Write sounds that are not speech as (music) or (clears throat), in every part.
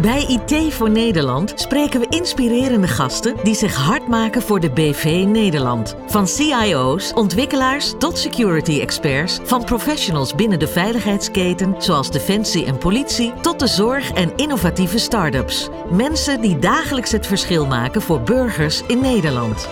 Bij IT voor Nederland spreken we inspirerende gasten die zich hard maken voor de BV Nederland. Van CIO's, ontwikkelaars tot security experts, van professionals binnen de veiligheidsketen zoals defensie en politie tot de zorg en innovatieve start-ups. Mensen die dagelijks het verschil maken voor burgers in Nederland.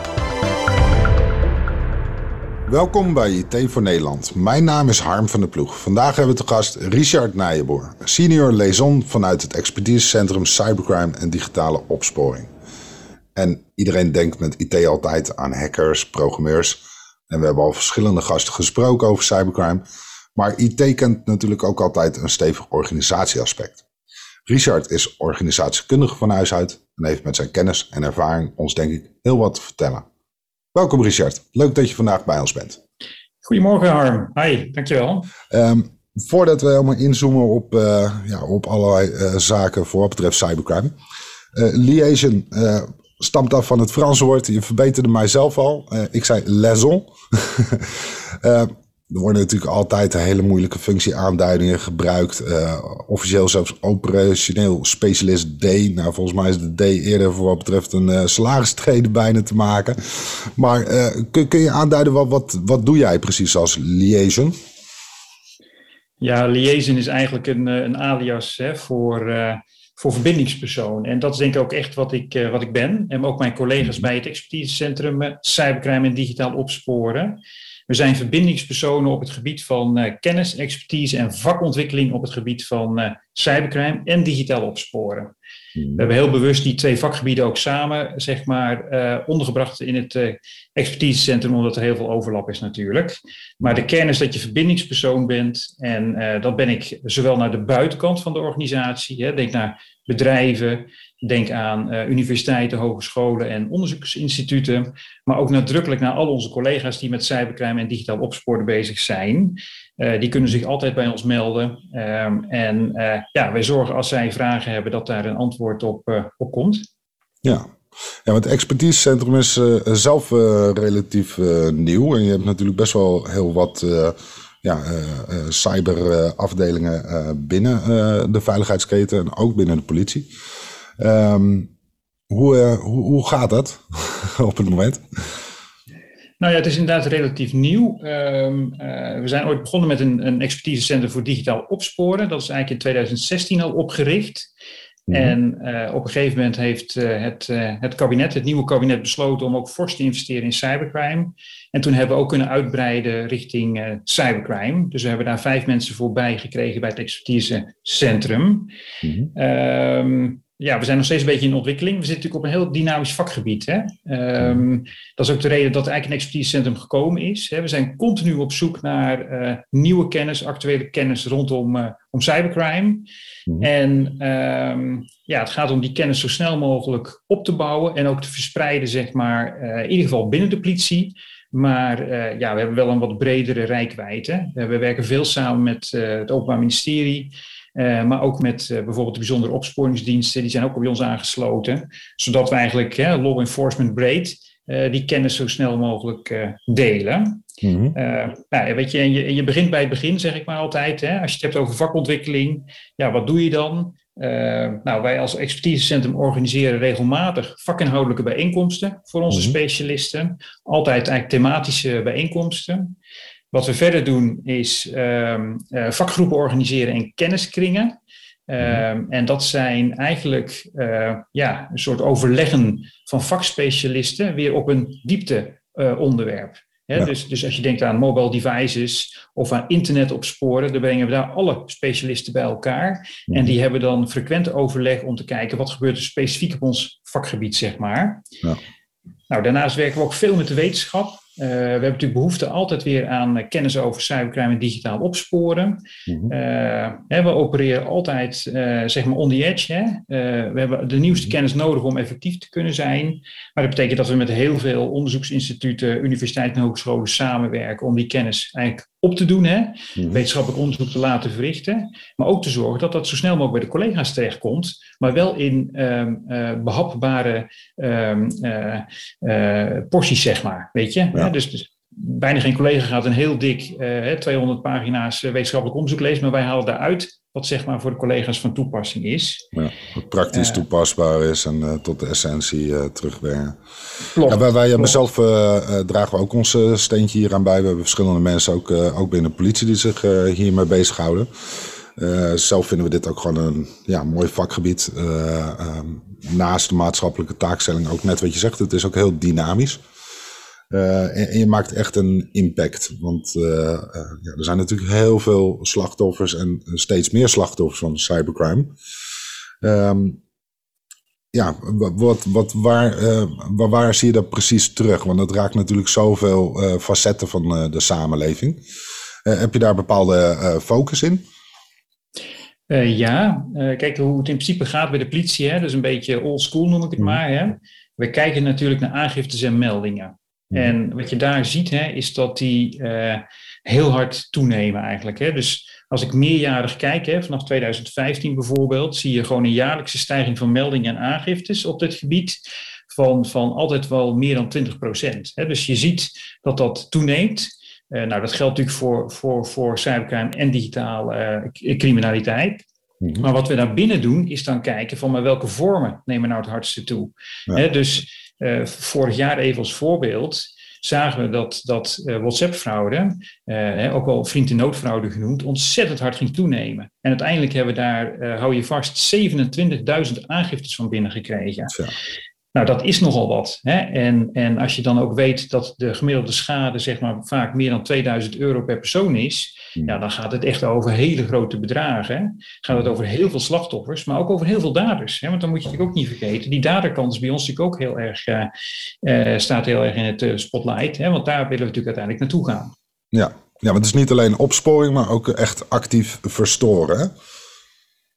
Welkom bij IT voor Nederland. Mijn naam is Harm van der Ploeg. Vandaag hebben we te gast Richard Nijenboer, senior liaison vanuit het expertisecentrum Cybercrime en digitale opsporing. En iedereen denkt met IT altijd aan hackers, programmeurs. En we hebben al verschillende gasten gesproken over cybercrime. Maar IT kent natuurlijk ook altijd een stevig organisatieaspect. Richard is organisatiekundige van huis uit en heeft met zijn kennis en ervaring ons denk ik heel wat te vertellen. Welkom Richard, leuk dat je vandaag bij ons bent. Goedemorgen Harm, hi, dankjewel. Um, voordat we helemaal inzoomen op, uh, ja, op allerlei uh, zaken voor wat betreft cybercrime. Uh, liaison stamt af van het Franse woord, je verbeterde mijzelf al. ik zei liaison. (laughs) Er worden natuurlijk altijd hele moeilijke functieaanduidingen gebruikt. Uh, officieel zelfs operationeel specialist D. Nou, volgens mij is de D eerder voor wat betreft een uh, salaristreden bijna te maken. Maar uh, kun, kun, je aanduiden wat, wat, wat doe jij precies als liaison? Ja, liaison is eigenlijk een, een alias hè, voor, voor verbindingspersoon. En dat is denk ik ook echt wat ik, wat ik ben. En ook mijn collega's bij het expertisecentrum Cybercrime en Digitaal Opsporen. We zijn verbindingspersonen op het gebied van uh, kennis, expertise en vakontwikkeling op het gebied van uh, cybercrime en digitaal opsporen. Hmm. We hebben heel bewust die twee vakgebieden ook samen, zeg maar, uh, ondergebracht in het expertisecentrum, omdat er heel veel overlap is natuurlijk. Maar de kern is dat je verbindingspersoon bent en dat ben ik zowel naar de buitenkant van de organisatie, hè, denk naar bedrijven, Denk aan uh, universiteiten, hogescholen en onderzoeksinstituten, maar ook nadrukkelijk naar al onze collega's die met cybercrime en digitaal opsporen bezig zijn. Uh, die kunnen zich altijd bij ons melden. Um, en uh, ja, wij zorgen als zij vragen hebben dat daar een antwoord op, op komt. Ja, ja, want het expertisecentrum is zelf relatief nieuw. En je hebt natuurlijk best wel heel wat ja, cyberafdelingen binnen de veiligheidsketen en ook binnen de politie. Um, hoe, uh, hoe, hoe, gaat dat (laughs) op het moment? Nou ja, het is inderdaad relatief nieuw. Um, uh, we zijn ooit begonnen met een, een expertisecentrum voor digitaal opsporen. Dat is eigenlijk in 2016 al opgericht. Mhm. En uh, op een gegeven moment heeft het, het kabinet, het nieuwe kabinet, besloten om ook fors te investeren in cybercrime. En toen hebben we ook kunnen uitbreiden richting cybercrime. Dus we hebben daar vijf mensen voorbij gekregen bij het expertisecentrum. Mm -hmm ja, we zijn nog steeds een beetje in ontwikkeling. We zitten natuurlijk op een heel dynamisch vakgebied. Hè? Um, dat is ook de reden dat er eigenlijk een expertisecentrum gekomen is. Hè? We zijn continu op zoek naar uh, nieuwe kennis, actuele kennis rondom uh, om cybercrime. Mm. En um, ja, het gaat om die kennis zo snel mogelijk op te bouwen en ook te verspreiden, zeg maar, uh, in ieder geval binnen de politie. Maar ja, we hebben wel een wat bredere rijkwijde. we werken veel samen met het Openbaar Ministerie. Uh, maar ook met uh, bijvoorbeeld de bijzondere opsporingsdiensten, die zijn ook bij ons aangesloten. Zodat we eigenlijk hè, law enforcement breed uh, die kennis zo snel mogelijk delen. Mm -hmm. nou, weet je, en je, en je begint bij het begin, zeg ik maar altijd. Hè, als je het hebt over vakontwikkeling, ja, wat doe je dan? nou, wij als expertisecentrum organiseren regelmatig vakinhoudelijke bijeenkomsten voor onze mm -hmm. specialisten. Altijd eigenlijk thematische bijeenkomsten. Wat we verder doen is um, uh, vakgroepen organiseren en kenniskringen. Um, en dat zijn eigenlijk uh, ja, een soort overleggen van vakspecialisten weer op een diepteonderwerp. Uh, ja. dus, dus als je denkt aan mobile devices of aan internet opsporen, dan brengen we daar alle specialisten bij elkaar. En die hebben dan frequent overleg om te kijken wat gebeurt er specifiek op ons vakgebied, zeg maar. Ja. Nou, daarnaast werken we ook veel met de wetenschap. Uh, we hebben natuurlijk behoefte altijd weer aan uh, kennis over cybercrime en digitaal opsporen. Uh, hè, we opereren altijd zeg maar on the edge. Hè? we hebben de nieuwste kennis nodig om effectief te kunnen zijn. Maar dat betekent dat we met heel veel onderzoeksinstituten, universiteiten en hogescholen samenwerken om die kennis eigenlijk op te doen, hè? Mhm. wetenschappelijk onderzoek te laten verrichten, maar ook te zorgen dat dat zo snel mogelijk bij de collega's terechtkomt, maar wel in um, uh, behapbare um, uh, uh, porties, zeg maar, weet je. Ja. Dus, dus, bijna geen collega gaat een heel dik 200 pagina's wetenschappelijk onderzoek lezen, maar wij halen daaruit wat zeg maar voor de collega's van toepassing is. Ja, wat praktisch toepasbaar is en tot de essentie uh, terugbrengen. Klopt, ja, wij, wij hebben zelf dragen we ook ons steentje hier aan bij. We hebben verschillende mensen ook, ook binnen de politie die zich hiermee bezighouden. Zelf vinden we dit ook gewoon een ja, mooi vakgebied. Um, naast de maatschappelijke taakstelling ook net wat je zegt, het is ook heel dynamisch. Uh, en, en, je maakt echt een impact. Want ja, er zijn natuurlijk heel veel slachtoffers en steeds meer slachtoffers van cybercrime. Um, ja, wat, wat, waar, waar, waar, zie je dat precies terug? Want dat raakt natuurlijk zoveel facetten van de samenleving. heb je daar bepaalde focus in? Ja, kijk hoe het in principe gaat bij de politie, hè, dus een beetje old school noem ik het mhm. maar. Hè. We kijken natuurlijk naar aangiftes en meldingen. Mhm. En wat je daar ziet, hè, is dat die uh, heel hard toenemen eigenlijk. Hè. Dus als ik meerjarig kijk, hè, vanaf 2015 bijvoorbeeld, zie je gewoon een jaarlijkse stijging van meldingen en aangiftes op dit gebied van, van altijd wel meer dan 20 procent. Dus je ziet dat dat toeneemt. Uh, nou, dat geldt natuurlijk voor, voor, voor cybercrime en digitale uh, criminaliteit. Mhm. Maar wat we daar binnen doen, is dan kijken van maar welke vormen nemen nou het hardste toe. Ja. dus vorig jaar even als voorbeeld zagen we dat, dat WhatsApp-fraude, ook wel vriend in noodfraude genoemd, ontzettend hard ging toenemen. En uiteindelijk hebben we daar, hou je vast, 27.000 aangiftes van binnen gekregen. Nou, dat is nogal wat. Hè? En, en als je dan ook weet dat de gemiddelde schade zeg maar, vaak meer dan 2000 euro per persoon is, hmm. ja, dan gaat het echt over hele grote bedragen. Hè? Gaat het over heel veel slachtoffers, maar ook over heel veel daders. Hè? Want dan moet je natuurlijk ook niet vergeten, die daderkant is bij ons natuurlijk ook heel erg, uh, staat heel erg in het uh, spotlight. Hè? Want daar willen we natuurlijk uiteindelijk naartoe gaan. Ja. ja, want het is niet alleen opsporing, maar ook echt actief verstoren. Hè?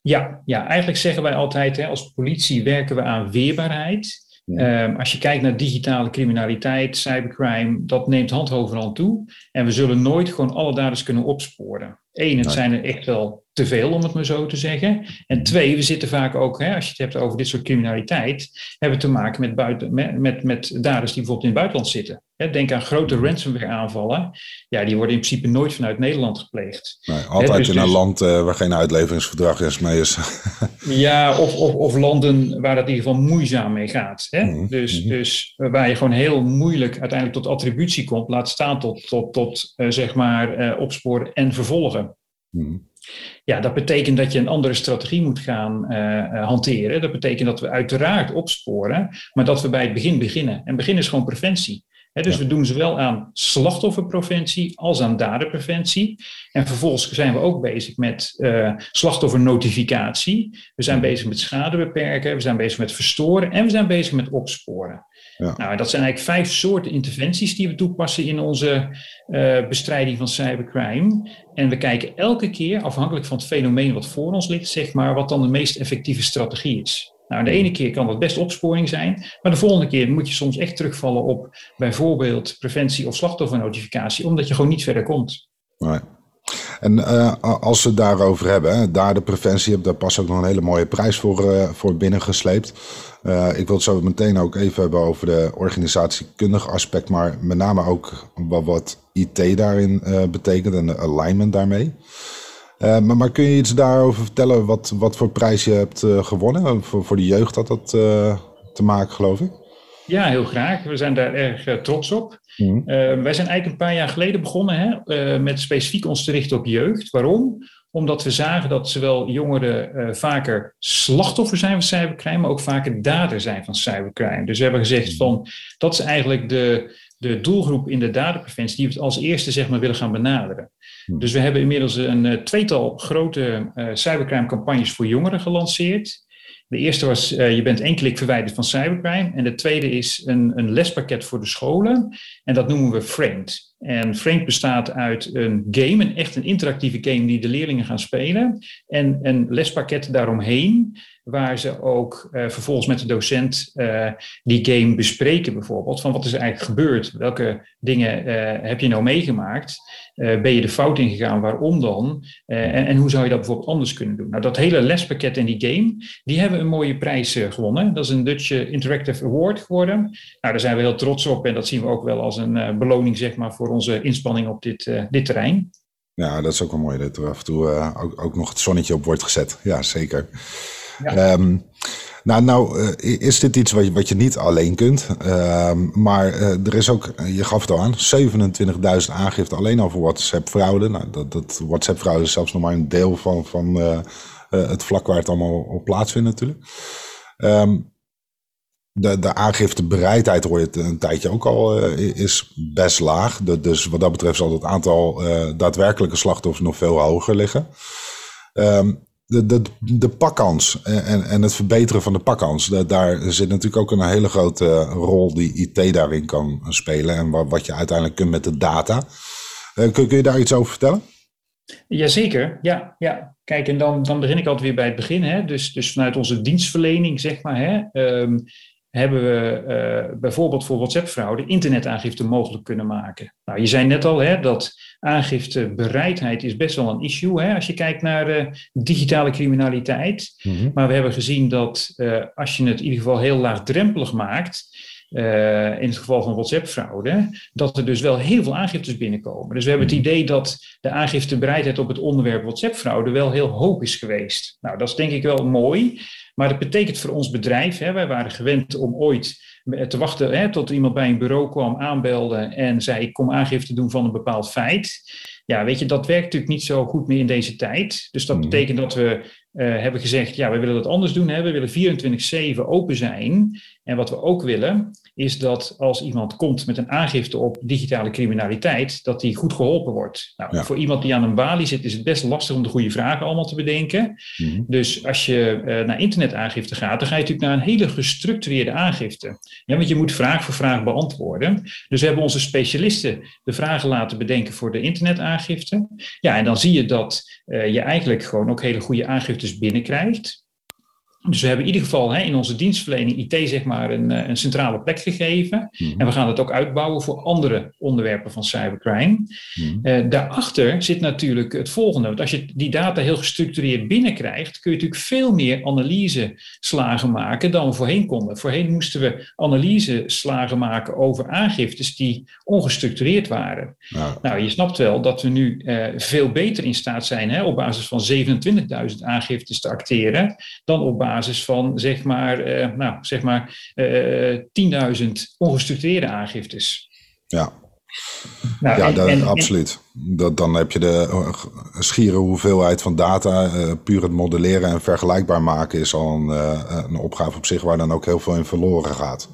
Ja, ja, eigenlijk zeggen wij altijd, hè, als politie werken we aan weerbaarheid. Ehm, als je kijkt naar digitale criminaliteit, cybercrime, dat neemt hand over toe. En we zullen nooit gewoon alle daders kunnen opsporen. Eén, het zijn er echt wel te veel, om het maar zo te zeggen. En twee, we zitten vaak ook, hè, als je het hebt over dit soort criminaliteit, hebben we te maken met, buiten, met, met, met daders die bijvoorbeeld in het buitenland zitten. Denk aan grote ransomware aanvallen. Ja, die worden in principe nooit vanuit Nederland gepleegd. Nee, altijd dus in een dus- land uh, waar geen uitleveringsverdrag is mee is. (laughs) ja, of, of, of, landen waar dat in ieder geval moeizaam mee gaat. Hè? Mhm, dus, mhm. dus waar je gewoon heel moeilijk uiteindelijk tot attributie komt, laat staan tot, tot, tot uh, zeg maar uh, opsporen en vervolgen. Mm. Ja, dat betekent dat je een andere strategie moet gaan uh, hanteren. Dat betekent dat we uiteraard opsporen, maar dat we bij het begin beginnen. En begin is gewoon preventie dus we doen zowel aan slachtofferpreventie als aan daderpreventie. En vervolgens zijn we ook bezig met uh, slachtoffernotificatie. We zijn bezig met schade beperken, we zijn bezig met verstoren en we zijn bezig met opsporen. Ja. Nou, dat zijn eigenlijk vijf soorten interventies die we toepassen in onze uh, bestrijding van cybercrime. En we kijken elke keer, afhankelijk van het fenomeen wat voor ons ligt, zeg maar, wat dan de meest effectieve strategie is. Nou, de ene keer kan dat best opsporing zijn, maar de volgende keer moet je soms echt terugvallen op bijvoorbeeld preventie of slachtoffernotificatie, omdat je gewoon niet verder komt. En uh, als we het daarover hebben, daar de preventie, heb daar pas ook nog een hele mooie prijs voor, uh, voor binnengesleept. Uh, ik wil het zo meteen ook even hebben over de organisatiekundige aspect, maar met name ook wat, IT daarin betekent en de alignment daarmee. Maar, maar, kun je iets daarover vertellen wat, wat voor prijs je hebt gewonnen? Voor, voor de jeugd had dat te maken, geloof ik. Ja, heel graag. We zijn daar erg trots op. Mm. wij zijn eigenlijk een paar jaar geleden begonnen hè, met specifiek ons te richten op jeugd. Waarom? Omdat we zagen dat zowel jongeren vaker slachtoffer zijn van cybercrime, maar ook vaker dader zijn van cybercrime. Dus we hebben gezegd van dat is eigenlijk de, de doelgroep in de daderpreventie die we als eerste zeg maar, willen gaan benaderen. Hm. Dus we hebben inmiddels een tweetal grote cybercrime campagnes voor jongeren gelanceerd. De eerste was uh, je bent één klik verwijderd van cybercrime. En de tweede is een, een lespakket voor de scholen. En dat noemen we Framed. En Framed bestaat uit een game, een echt een interactieve game die de leerlingen gaan spelen. En een lespakket daaromheen waar ze ook uh, vervolgens met de docent uh, die game bespreken bijvoorbeeld. Van wat is er eigenlijk gebeurd? Welke dingen uh, heb je nou meegemaakt? ben je de fout ingegaan? Waarom dan? En, en, hoe zou je dat bijvoorbeeld anders kunnen doen? Nou, dat hele lespakket en die game, die hebben een mooie prijs gewonnen. Dat is een Dutch Interactive Award geworden. Nou, daar zijn we heel trots op en dat zien we ook wel als een beloning zeg maar, voor onze inspanning op dit, dit terrein. Ja, dat is ook wel mooi dat er af en toe ook, ook, nog het zonnetje op wordt gezet. Ja, zeker. Um, nou, nou uh, is dit iets wat je, wat je niet alleen kunt. Um, maar uh, er is ook, je gaf het al aan, 27.000 aangiften alleen al voor WhatsApp-fraude. Nou, dat, dat WhatsApp-fraude is zelfs nog maar een deel van, van het vlak waar het allemaal op plaatsvindt natuurlijk. Um, de, de aangiftebereidheid, hoor je het een tijdje ook al, is best laag. Dus wat dat betreft zal het aantal daadwerkelijke slachtoffers nog veel hoger liggen. Um, de, de, de pakkans en, en het verbeteren van de pakkans, daar zit natuurlijk ook een hele grote rol die IT daarin kan spelen. En wat, wat je uiteindelijk kunt met de data. Uh, kun, kun je daar iets over vertellen? Jazeker, ja, ja. Kijk, en dan, dan begin ik altijd weer bij het begin. Hè? Dus, dus vanuit onze dienstverlening, zeg maar. Hè? Um, hebben we uh, bijvoorbeeld voor WhatsApp-fraude internetaangifte mogelijk kunnen maken. Nou, je zei net al hè, dat aangiftebereidheid is best wel een issue hè, als je kijkt naar uh, digitale criminaliteit. Mm-hmm. Maar we hebben gezien dat uh, als je het in ieder geval heel laagdrempelig maakt, uh, in het geval van WhatsApp-fraude, dat er dus wel heel veel aangiftes binnenkomen. Dus we hebben het mm-hmm. idee dat de aangiftebereidheid op het onderwerp WhatsApp-fraude wel heel hoog is geweest. Nou, dat is denk ik wel mooi. Maar dat betekent voor ons bedrijf, hè, wij waren gewend om ooit te wachten hè, tot iemand bij een bureau kwam, aanbelde en zei: Ik kom aangifte doen van een bepaald feit. Ja, weet je, dat werkt natuurlijk niet zo goed meer in deze tijd. Dus dat mhm. betekent dat we uh, hebben gezegd: Ja, we willen dat anders doen. Hè. We willen 24-7 open zijn. En wat we ook willen, is dat als iemand komt met een aangifte op digitale criminaliteit, dat die goed geholpen wordt. Nou, Voor iemand die aan een balie zit, is het best lastig om de goede vragen allemaal te bedenken. Mhm. Dus als je uh, naar internetaangifte gaat, dan ga je natuurlijk naar een hele gestructureerde aangifte. Ja, want je moet vraag voor vraag beantwoorden. Dus we hebben onze specialisten de vragen laten bedenken voor de internetaangifte. Ja, en dan zie je dat uh, je eigenlijk gewoon ook hele goede aangiftes binnenkrijgt. Dus we hebben in ieder geval hè, in onze dienstverlening IT zeg maar een, eh, een centrale plek gegeven. Mhm. En we gaan het ook uitbouwen voor andere onderwerpen van cybercrime. Mm. Uh, daarachter zit natuurlijk het volgende. Want als je die data heel gestructureerd binnenkrijgt, kun je natuurlijk veel meer analyseslagen maken dan we voorheen konden. Voorheen moesten we analyseslagen maken over aangiftes die ongestructureerd waren. Nou, je snapt wel dat we nu uh, veel beter in staat zijn hè, op basis van 27.000 aangiftes te acteren dan op basis basis van zeg maar, uh, nou, zeg maar uh, eh, 10.000 ongestructureerde aangiftes. Ja, nou, ja, en, dat, en, absoluut. Dat, dan heb je de schiere hoeveelheid van data. Uh, puur het modelleren en vergelijkbaar maken is al een, een opgave op zich waar dan ook heel veel in verloren gaat.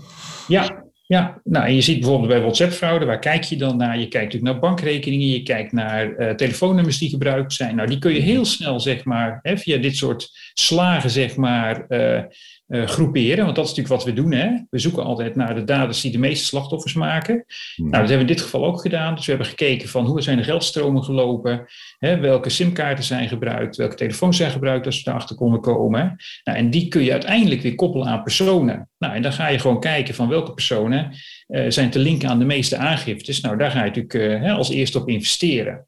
Ja, ja, nou, en je ziet bijvoorbeeld bij WhatsApp-fraude, waar kijk je dan naar? Je kijkt natuurlijk naar bankrekeningen, je kijkt naar uh, telefoonnummers die gebruikt zijn. Nou, die kun je heel snel, zeg maar, hè, via dit soort slagen, zeg maar, uh, uh, groeperen. Want dat is natuurlijk wat we doen. Hè? We zoeken altijd naar de daders die de meeste slachtoffers maken. Hmm. Nou, dat hebben we in dit geval ook gedaan. Dus we hebben gekeken van hoe zijn de geldstromen gelopen, hè? welke simkaarten zijn gebruikt, welke telefoons zijn gebruikt als we daarachter konden komen. Nou, en die kun je uiteindelijk weer koppelen aan personen. Nou, en dan ga je gewoon kijken van welke personen uh, zijn te linken aan de meeste aangiftes. Nou, daar ga je natuurlijk uh, hè, als eerste op investeren.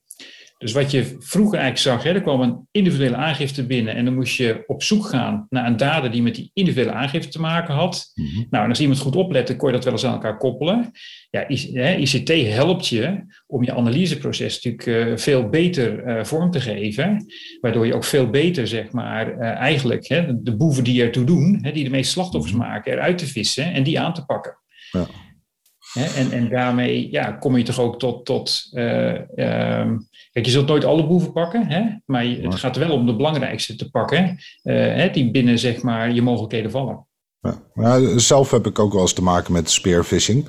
Dus wat je vroeger eigenlijk zag, hè, er kwam een individuele aangifte binnen en dan moest je op zoek gaan naar een dader die met die individuele aangifte te maken had. Mhm. Nou, en als iemand goed oplette, kon je dat wel eens aan elkaar koppelen. Ja, ICT helpt je om je analyseproces natuurlijk uh, veel beter uh, vorm te geven, waardoor je ook veel beter, zeg maar, uh, eigenlijk hè, de boeven die ertoe doen, hè, die de meeste slachtoffers mhm. maken, eruit te vissen en die aan te pakken. Ja. En, en daarmee ja, kom je toch ook tot. tot uh, kijk, je zult nooit alle boeven pakken, hè? maar het gaat wel om de belangrijkste te pakken, uh, die binnen zeg maar, je mogelijkheden vallen. Ja. zelf heb ik ook wel eens te maken met spearfishing.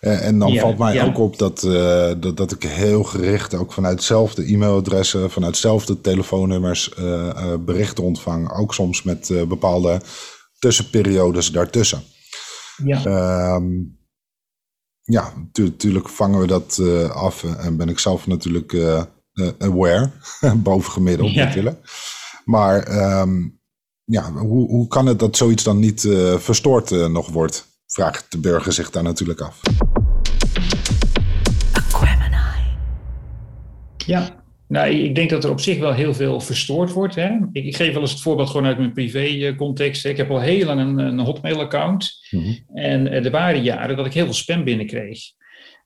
Uh, en dan valt mij ook op dat, uh, dat, dat ik heel gericht ook vanuit hetzelfde e-mailadressen, vanuit hetzelfde telefoonnummers uh, berichten ontvang. Ook soms met bepaalde tussenperiodes daartussen. Ja. Ehm, ja, natuurlijk vangen we dat af en ben ik zelf natuurlijk aware, (laughs) bovengemiddeld ja. natuurlijk. Maar um, ja, hoe, hoe kan het dat zoiets dan niet uh, verstoord nog wordt? Vraagt de burger zich daar natuurlijk af. Ja, nou, ik denk dat er op zich wel heel veel verstoord wordt. Hè? Ik, ik, geef wel eens het voorbeeld gewoon uit mijn privé-context. Ik heb al heel lang een, een Hotmail-account. Mhm. En er waren jaren dat ik heel veel spam binnenkreeg.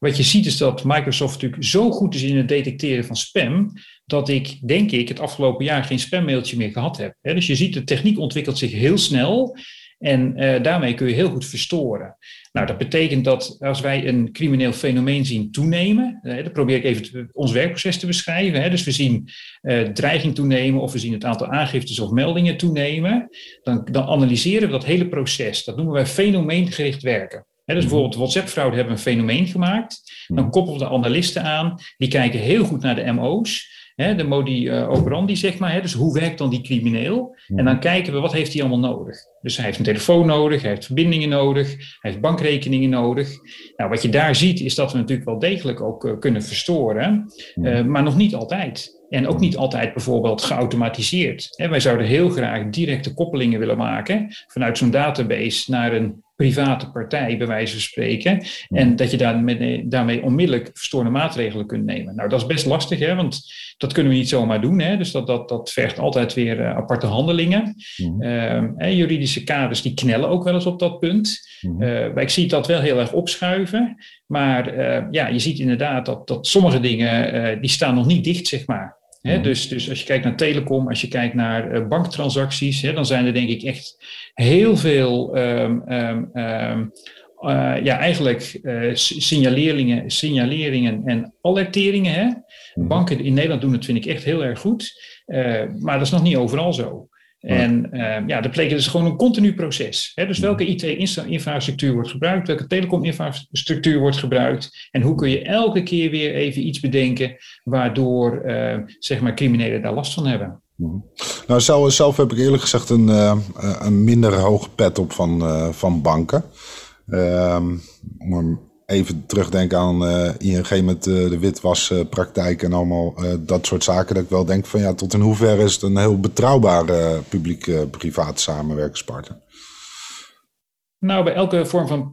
Wat je ziet is dat Microsoft natuurlijk zo goed is in het detecteren van spam, dat ik, denk ik, het afgelopen jaar geen spammailtje meer gehad heb. Dus je ziet, de techniek ontwikkelt zich heel snel en uh, daarmee kun je heel goed verstoren. Nou, dat betekent dat als wij een crimineel fenomeen zien toenemen, uh, dan probeer ik even ons werkproces te beschrijven. Dus we zien uh, dreiging toenemen of we zien het aantal aangiftes of meldingen toenemen. Dan analyseren we dat hele proces. Dat noemen wij fenomeengericht werken. He, dus mhm. bijvoorbeeld WhatsApp-fraude hebben een fenomeen gemaakt. Dan mhm. koppelen de analisten aan. Die kijken heel goed naar de MO's. De modi uh, operandi, zeg maar. Dus hoe werkt dan die crimineel? En dan kijken we, wat heeft hij allemaal nodig? Dus hij heeft een telefoon nodig, hij heeft verbindingen nodig, hij heeft bankrekeningen nodig. Nou, wat je daar ziet, is dat we natuurlijk wel degelijk ook uh, kunnen verstoren, uh, maar nog niet altijd. En ook niet altijd bijvoorbeeld geautomatiseerd. Hè, wij zouden heel graag directe koppelingen willen maken vanuit zo'n database naar een private partij, bij wijze van spreken. En dat je daarmee, daarmee onmiddellijk verstorende maatregelen kunt nemen. Nou, dat is best lastig, hè, want dat kunnen we niet zomaar doen. Hè, dus dat, dat, dat vergt altijd weer uh, aparte handelingen. Mm uh, juridische kaders die knellen ook wel eens op dat punt. Mm uh, maar ik zie dat wel heel erg opschuiven. Maar eh, ja, je ziet inderdaad dat, dat sommige dingen, die staan nog niet dicht, zeg maar. He, dus, dus als je kijkt naar telecom, als je kijkt naar uh, banktransacties, he, dan zijn er denk ik echt heel veel um, um, um, uh, ja, eigenlijk uh, signaleringen, signaleringen en alerteringen. Hè? Mhm. Banken in Nederland doen het, vind ik, echt heel erg goed. maar dat is nog niet overal zo. En uh, ja, dat betekent dus gewoon een continu proces. Hè? Dus welke IT-infrastructuur wordt gebruikt, welke telecom-infrastructuur wordt gebruikt en hoe kun je elke keer weer even iets bedenken waardoor uh, zeg maar criminelen daar last van hebben. Mhm. Nou, zelf, zelf heb ik eerlijk gezegd een, uh, een minder hoge pet op van, van banken. Ehm, om even terugdenken aan uh, ING met uh, de witwaspraktijk en allemaal uh, dat soort zaken. Dat ik wel denk van ja, tot in hoeverre is het een heel betrouwbare publiek-privaat samenwerkingspartner? Nou, bij elke vorm van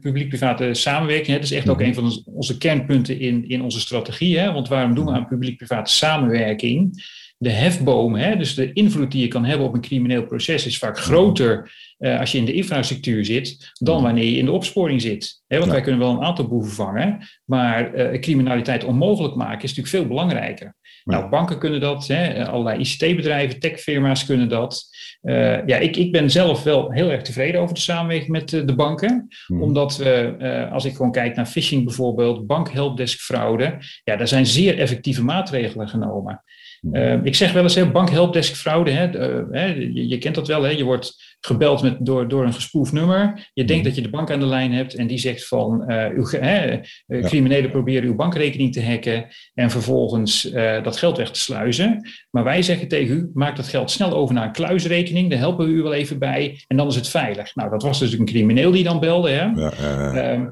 publiek-private samenwerking, hè, dat is echt ook mhm. een van onze kernpunten in, in onze strategie. Hè, want waarom doen we aan publiek-private samenwerking? De hefboom, hè, dus de invloed die je kan hebben op een crimineel proces, is vaak groter uh, als je in de infrastructuur zit dan wanneer je in de opsporing zit. Hè, want wij kunnen wel een aantal boeven vangen, maar uh, criminaliteit onmogelijk maken is natuurlijk veel belangrijker. Nou, banken kunnen dat, hè, allerlei ICT-bedrijven, techfirma's kunnen dat. Uh, ja, ik, ik ben zelf wel heel erg tevreden over de samenwerking met de banken. Hmm. Omdat we, als ik gewoon kijk naar phishing bijvoorbeeld, bankhelpdesk-fraude, ja, daar zijn zeer effectieve maatregelen genomen. Uh, ik zeg wel eens, hè, bankhelpdesk fraude, hè, uh, hè, je, je, kent dat wel, hè, je wordt gebeld met, door, door een gespoefd nummer. Je denkt mhm. dat je de bank aan de lijn hebt en die zegt van, uh, uw, hè, criminelen proberen uw bankrekening te hacken en vervolgens dat geld weg te sluizen. Maar wij zeggen tegen u, maak dat geld snel over naar een kluisrekening, daar helpen we u wel even bij en dan is het veilig. Nou, dat was dus een crimineel die dan belde. Hè. Ja, ehm,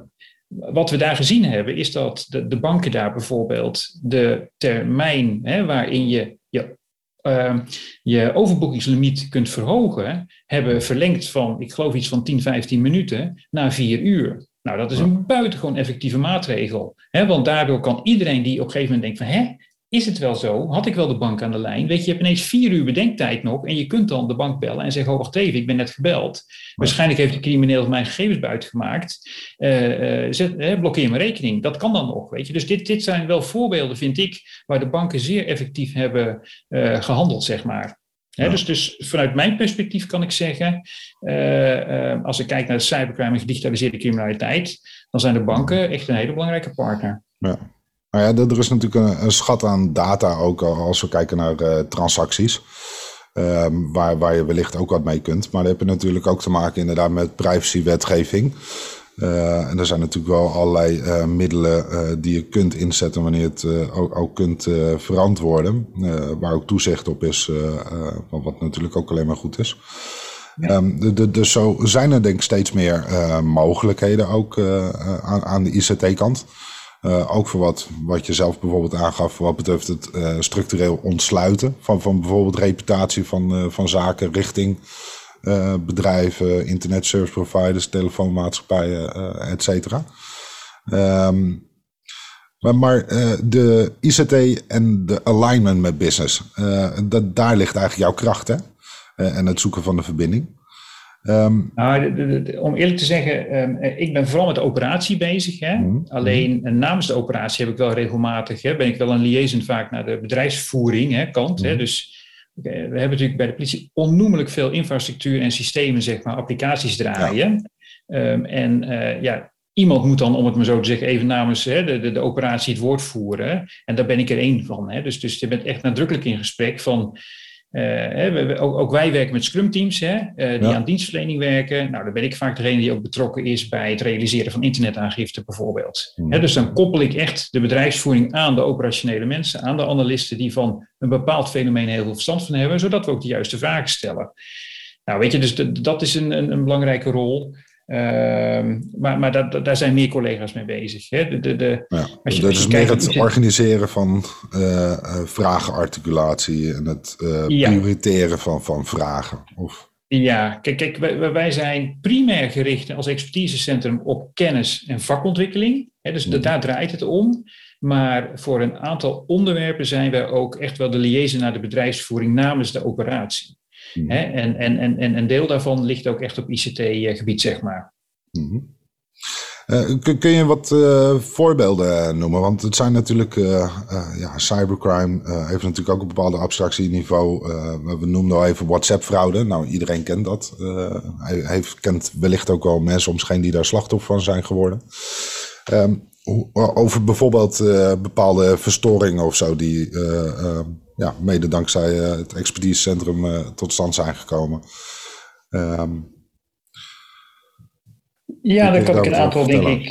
wat we daar gezien hebben, is dat de, de banken daar bijvoorbeeld de termijn hè, waarin je je, uh, je overboekingslimiet kunt verhogen, hebben verlengd van, ik geloof iets van 10, 15 minuten naar 4 uur. Nou, dat is een buitengewoon effectieve maatregel. Hè, want daardoor kan iedereen die op een gegeven moment denkt van, hè, is het wel zo? Had ik wel de bank aan de lijn? Weet je, je hebt ineens vier uur bedenktijd nog en je kunt dan de bank bellen en zeggen, oh wacht even, ik ben net gebeld. Waarschijnlijk heeft de crimineel mijn gegevens buitengemaakt. Uh, uh, zet, uh, blokkeer mijn rekening. Dat kan dan nog, weet je. Dus dit, dit zijn wel voorbeelden, vind ik, waar de banken zeer effectief hebben eh, gehandeld, zeg maar. dus, dus vanuit mijn perspectief kan ik zeggen, als ik kijk naar de cybercrime en gedigitaliseerde criminaliteit, dan zijn de banken echt een hele belangrijke partner. Ja. Nou ja, er is natuurlijk een, schat aan data ook als we kijken naar uh, transacties. Um, waar, waar je wellicht ook wat mee kunt. Maar dan heb je natuurlijk ook te maken inderdaad met privacywetgeving. Uh, en er zijn natuurlijk wel allerlei uh, middelen uh, die je kunt inzetten wanneer je het ook, ook, kunt verantwoorden. waar ook toezicht op is, wat natuurlijk ook alleen maar goed is. Ja. Um, dus zo zijn er denk ik steeds meer mogelijkheden ook aan, aan de ICT-kant. Uh, ook voor wat, wat je zelf bijvoorbeeld aangaf, wat betreft het uh, structureel ontsluiten van, van bijvoorbeeld reputatie van, uh, van zaken richting bedrijven, internet service providers, telefoonmaatschappijen, et cetera. Um, maar, maar de ICT en de alignment met business, dat, daar ligt eigenlijk jouw kracht hè? en het zoeken van de verbinding. Um, nou, om eerlijk te zeggen, um, ik ben vooral met de operatie bezig. Hè? Mm, Alleen mm. namens de operatie heb ik wel regelmatig, hè, ben ik wel een liaison vaak naar de bedrijfsvoering hè, kant. Hè? Mm. Dus we hebben natuurlijk bij de politie onnoemelijk veel infrastructuur en systemen, zeg maar, applicaties draaien. Ja. Um, en uh, ja, iemand moet dan, om het maar zo te zeggen, even namens hè, de, de, de, operatie het woord voeren. En daar ben ik er één van. Hè. Dus, dus je bent echt nadrukkelijk in gesprek van uh, ook, ook, wij werken met Scrum teams hè, uh, die aan dienstverlening werken. Nou, dan ben ik vaak degene die ook betrokken is bij het realiseren van internetaangifte bijvoorbeeld. Hmm. dus dan koppel ik echt de bedrijfsvoering aan de operationele mensen, aan de analisten die van een bepaald fenomeen heel veel verstand van hebben, zodat we ook de juiste vragen stellen. Nou, weet je, dus dat is een, een, een belangrijke rol. Ehm, maar maar dat, daar zijn meer collega's mee bezig. Hè? De, de, de, ja, als je, dat is meer het organiseren van uh, vragenarticulatie en het uh, prioriteren van, van vragen. Of... Ja, kijk, kijk wij, wij, zijn primair gericht als expertisecentrum op kennis en vakontwikkeling. Hè? Dus mhm. daar draait het om. Maar voor een aantal onderwerpen zijn wij ook echt wel de liaison naar de bedrijfsvoering namens de operatie. Mhm. En, en, en, en een deel daarvan ligt ook echt op ICT-gebied, zeg maar. Mm kun, je wat uh, voorbeelden noemen? Want het zijn natuurlijk, uh, ja, cybercrime heeft natuurlijk ook een bepaalde abstractieniveau. we noemden al even WhatsApp-fraude. Nou, iedereen kent dat. hij heeft, kent wellicht ook wel mensen om die daar slachtoffer van zijn geworden. Um, over bijvoorbeeld bepaalde verstoringen of zo die ja, mede dankzij uh, het expertisecentrum uh, tot stand zijn gekomen. Um, ja, daar kan ik een aantal, denk ik.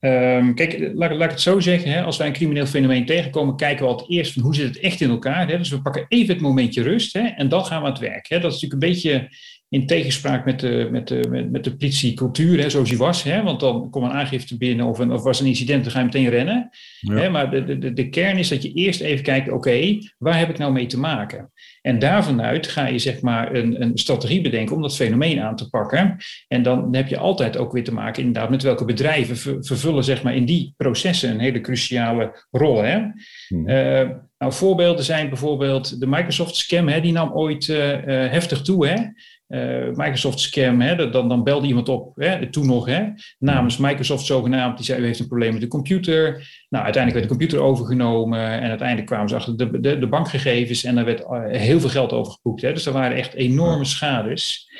Uh, um, kijk, laat, laat, ik het zo zeggen. Hè, als wij een crimineel fenomeen tegenkomen, kijken we altijd eerst van hoe zit het echt in elkaar. Hè? Dus we pakken even het momentje rust hè, en dan gaan we aan het werk. Hè? Dat is natuurlijk een beetje in tegenspraak met de, met de, met, met de politiecultuur, hè, zoals die was. Hè, want dan komt een aangifte binnen of, een, of was een incident, dan ga je meteen rennen. Hè, maar de, de, de kern is dat je eerst even kijkt, oké, waar heb ik nou mee te maken? En daarvanuit ga je zeg maar een, een strategie bedenken om dat fenomeen aan te pakken. En dan heb je altijd ook weer te maken inderdaad met welke bedrijven vervullen zeg maar in die processen een hele cruciale rol. Hè? Hmm. Uh, nou, voorbeelden zijn bijvoorbeeld de Microsoft scam, hè, die nam ooit uh, uh, heftig toe. Hè? Uh, Microsoft scam, hè, dan, dan belde iemand op, hè, toen nog, hè, namens Microsoft zogenaamd, die zei, u heeft een probleem met de computer. Nou, uiteindelijk werd de computer overgenomen en uiteindelijk kwamen ze achter de, de, de bankgegevens en daar werd uh, heel veel geld over geboekt. Hè. Dus er waren echt enorme schades.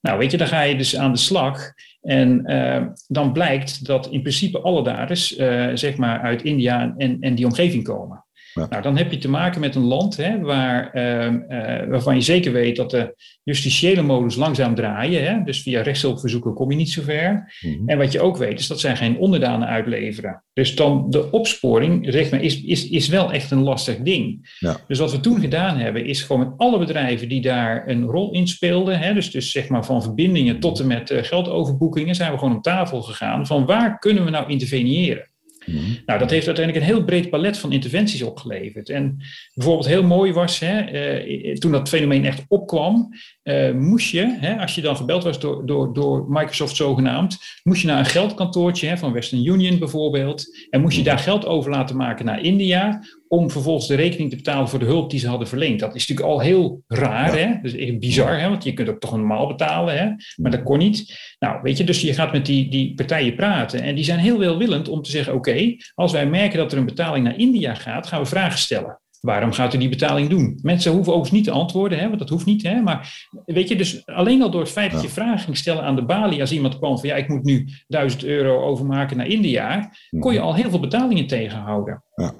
Nou, weet je, dan ga je dus aan de slag. En uh, dan blijkt dat in principe alle daders, zeg maar, uit India en, en die omgeving komen. Nou, dan heb je te maken met een land hè, waar, uh, uh, waarvan je zeker weet dat de justitiële modus langzaam draaien. Hè, dus via rechtshulpverzoeken kom je niet zo ver. Mhm. En wat je ook weet is dat zij geen onderdanen uitleveren. Dus dan de opsporing zeg maar, is, is, is wel echt een lastig ding. Ja. Dus wat we toen gedaan hebben is gewoon met alle bedrijven die daar een rol in speelden. Hè, dus, dus zeg maar van verbindingen tot en met uh, geldoverboekingen zijn we gewoon op tafel gegaan. Van waar kunnen we nou interveneren? Mhm. Nou, dat heeft uiteindelijk een heel breed palet van interventies opgeleverd. En bijvoorbeeld heel mooi was, hè, uh, toen dat fenomeen echt opkwam, uh, moest je, hè, als je dan gebeld was door, door, door Microsoft zogenaamd, moest je naar een geldkantoortje hè, van Western Union bijvoorbeeld, en moest je daar geld over laten maken naar India, om vervolgens de rekening te betalen voor de hulp die ze hadden verleend. Dat is natuurlijk al heel raar, hè? Dat is echt bizar, hè? want je kunt ook toch normaal betalen, hè? maar dat kon niet. Nou, weet je, dus je gaat met die, die partijen praten en die zijn heel welwillend om te zeggen, oké, als wij merken dat er een betaling naar India gaat, gaan we vragen stellen. Waarom gaat u die betaling doen? Mensen hoeven overigens niet te antwoorden, hè, want dat hoeft niet. Hè, maar weet je, dus alleen al door het feit dat je vragen ging stellen aan de balie, als iemand kwam van ja, ik moet nu 1000 euro overmaken naar India, kon je al heel veel betalingen tegenhouden. Ja.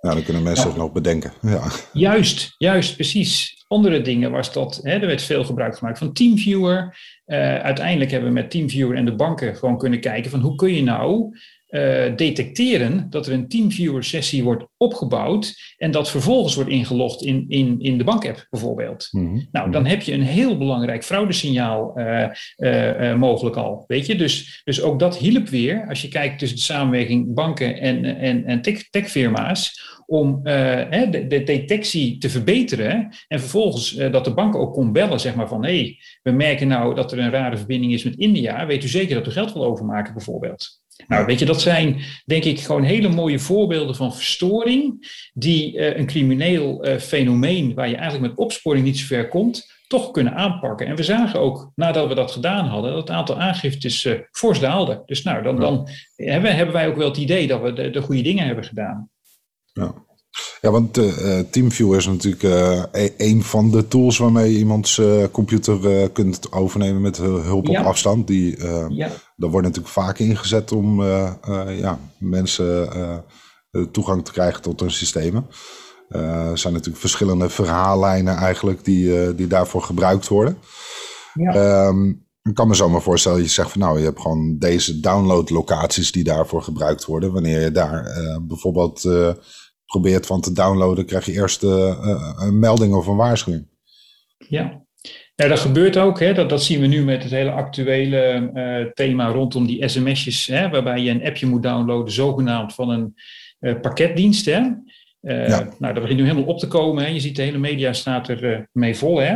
Ja, dan kunnen mensen het nog bedenken. Ja. Juist, juist, precies. Andere dingen was dat, hè, er werd veel gebruik gemaakt van TeamViewer. Uh, uiteindelijk hebben we met TeamViewer en de banken gewoon kunnen kijken van hoe kun je nou uh, detecteren dat er een TeamViewer sessie wordt opgebouwd en dat vervolgens wordt ingelogd in, in, in de bankapp bijvoorbeeld. Mhm. Nou, dan heb je een heel belangrijk fraudesignaal uh, uh, mogelijk al, weet je. Dus, dus ook dat hielp weer, als je kijkt tussen de samenwerking banken en, en, en tech, techfirma's, om de, de, detectie te verbeteren en vervolgens dat de bank ook kon bellen, zeg maar van, hé, hey, we merken nou dat er een rare verbinding is met India, weet u zeker dat u geld wil overmaken bijvoorbeeld. Nou, weet je, dat zijn denk ik gewoon hele mooie voorbeelden van verstoring, die uh, een crimineel uh, fenomeen, waar je eigenlijk met opsporing niet zo ver komt, toch kunnen aanpakken. En we zagen ook, nadat we dat gedaan hadden, dat het aantal aangiftes uh, fors daalde. Dus nou, dan, dan hebben, hebben wij ook wel het idee dat we de, de goede dingen hebben gedaan. Ja. Ja, want uh, TeamViewer is natuurlijk uh, een van de tools waarmee je iemands uh, computer kunt overnemen met hulp op afstand. Die, ja. Dat wordt natuurlijk vaak ingezet om ja, mensen toegang te krijgen tot hun systemen. er zijn natuurlijk verschillende verhaallijnen eigenlijk die, die daarvoor gebruikt worden. Ja. Um, ik kan me zo maar voorstellen, je zegt van nou, je hebt gewoon deze download locaties die daarvoor gebruikt worden. Wanneer je daar bijvoorbeeld probeert van te downloaden, krijg je eerst uh, een melding of een waarschuwing. Ja, ja dat gebeurt ook. Hè. Dat, dat zien we nu met het hele actuele uh, thema rondom die sms'jes, hè, waarbij je een appje moet downloaden, zogenaamd van een uh, pakketdienst. Hè. ja. Nou, dat begint nu helemaal op te komen. Hè. Je ziet de hele media staat er mee vol. Hè.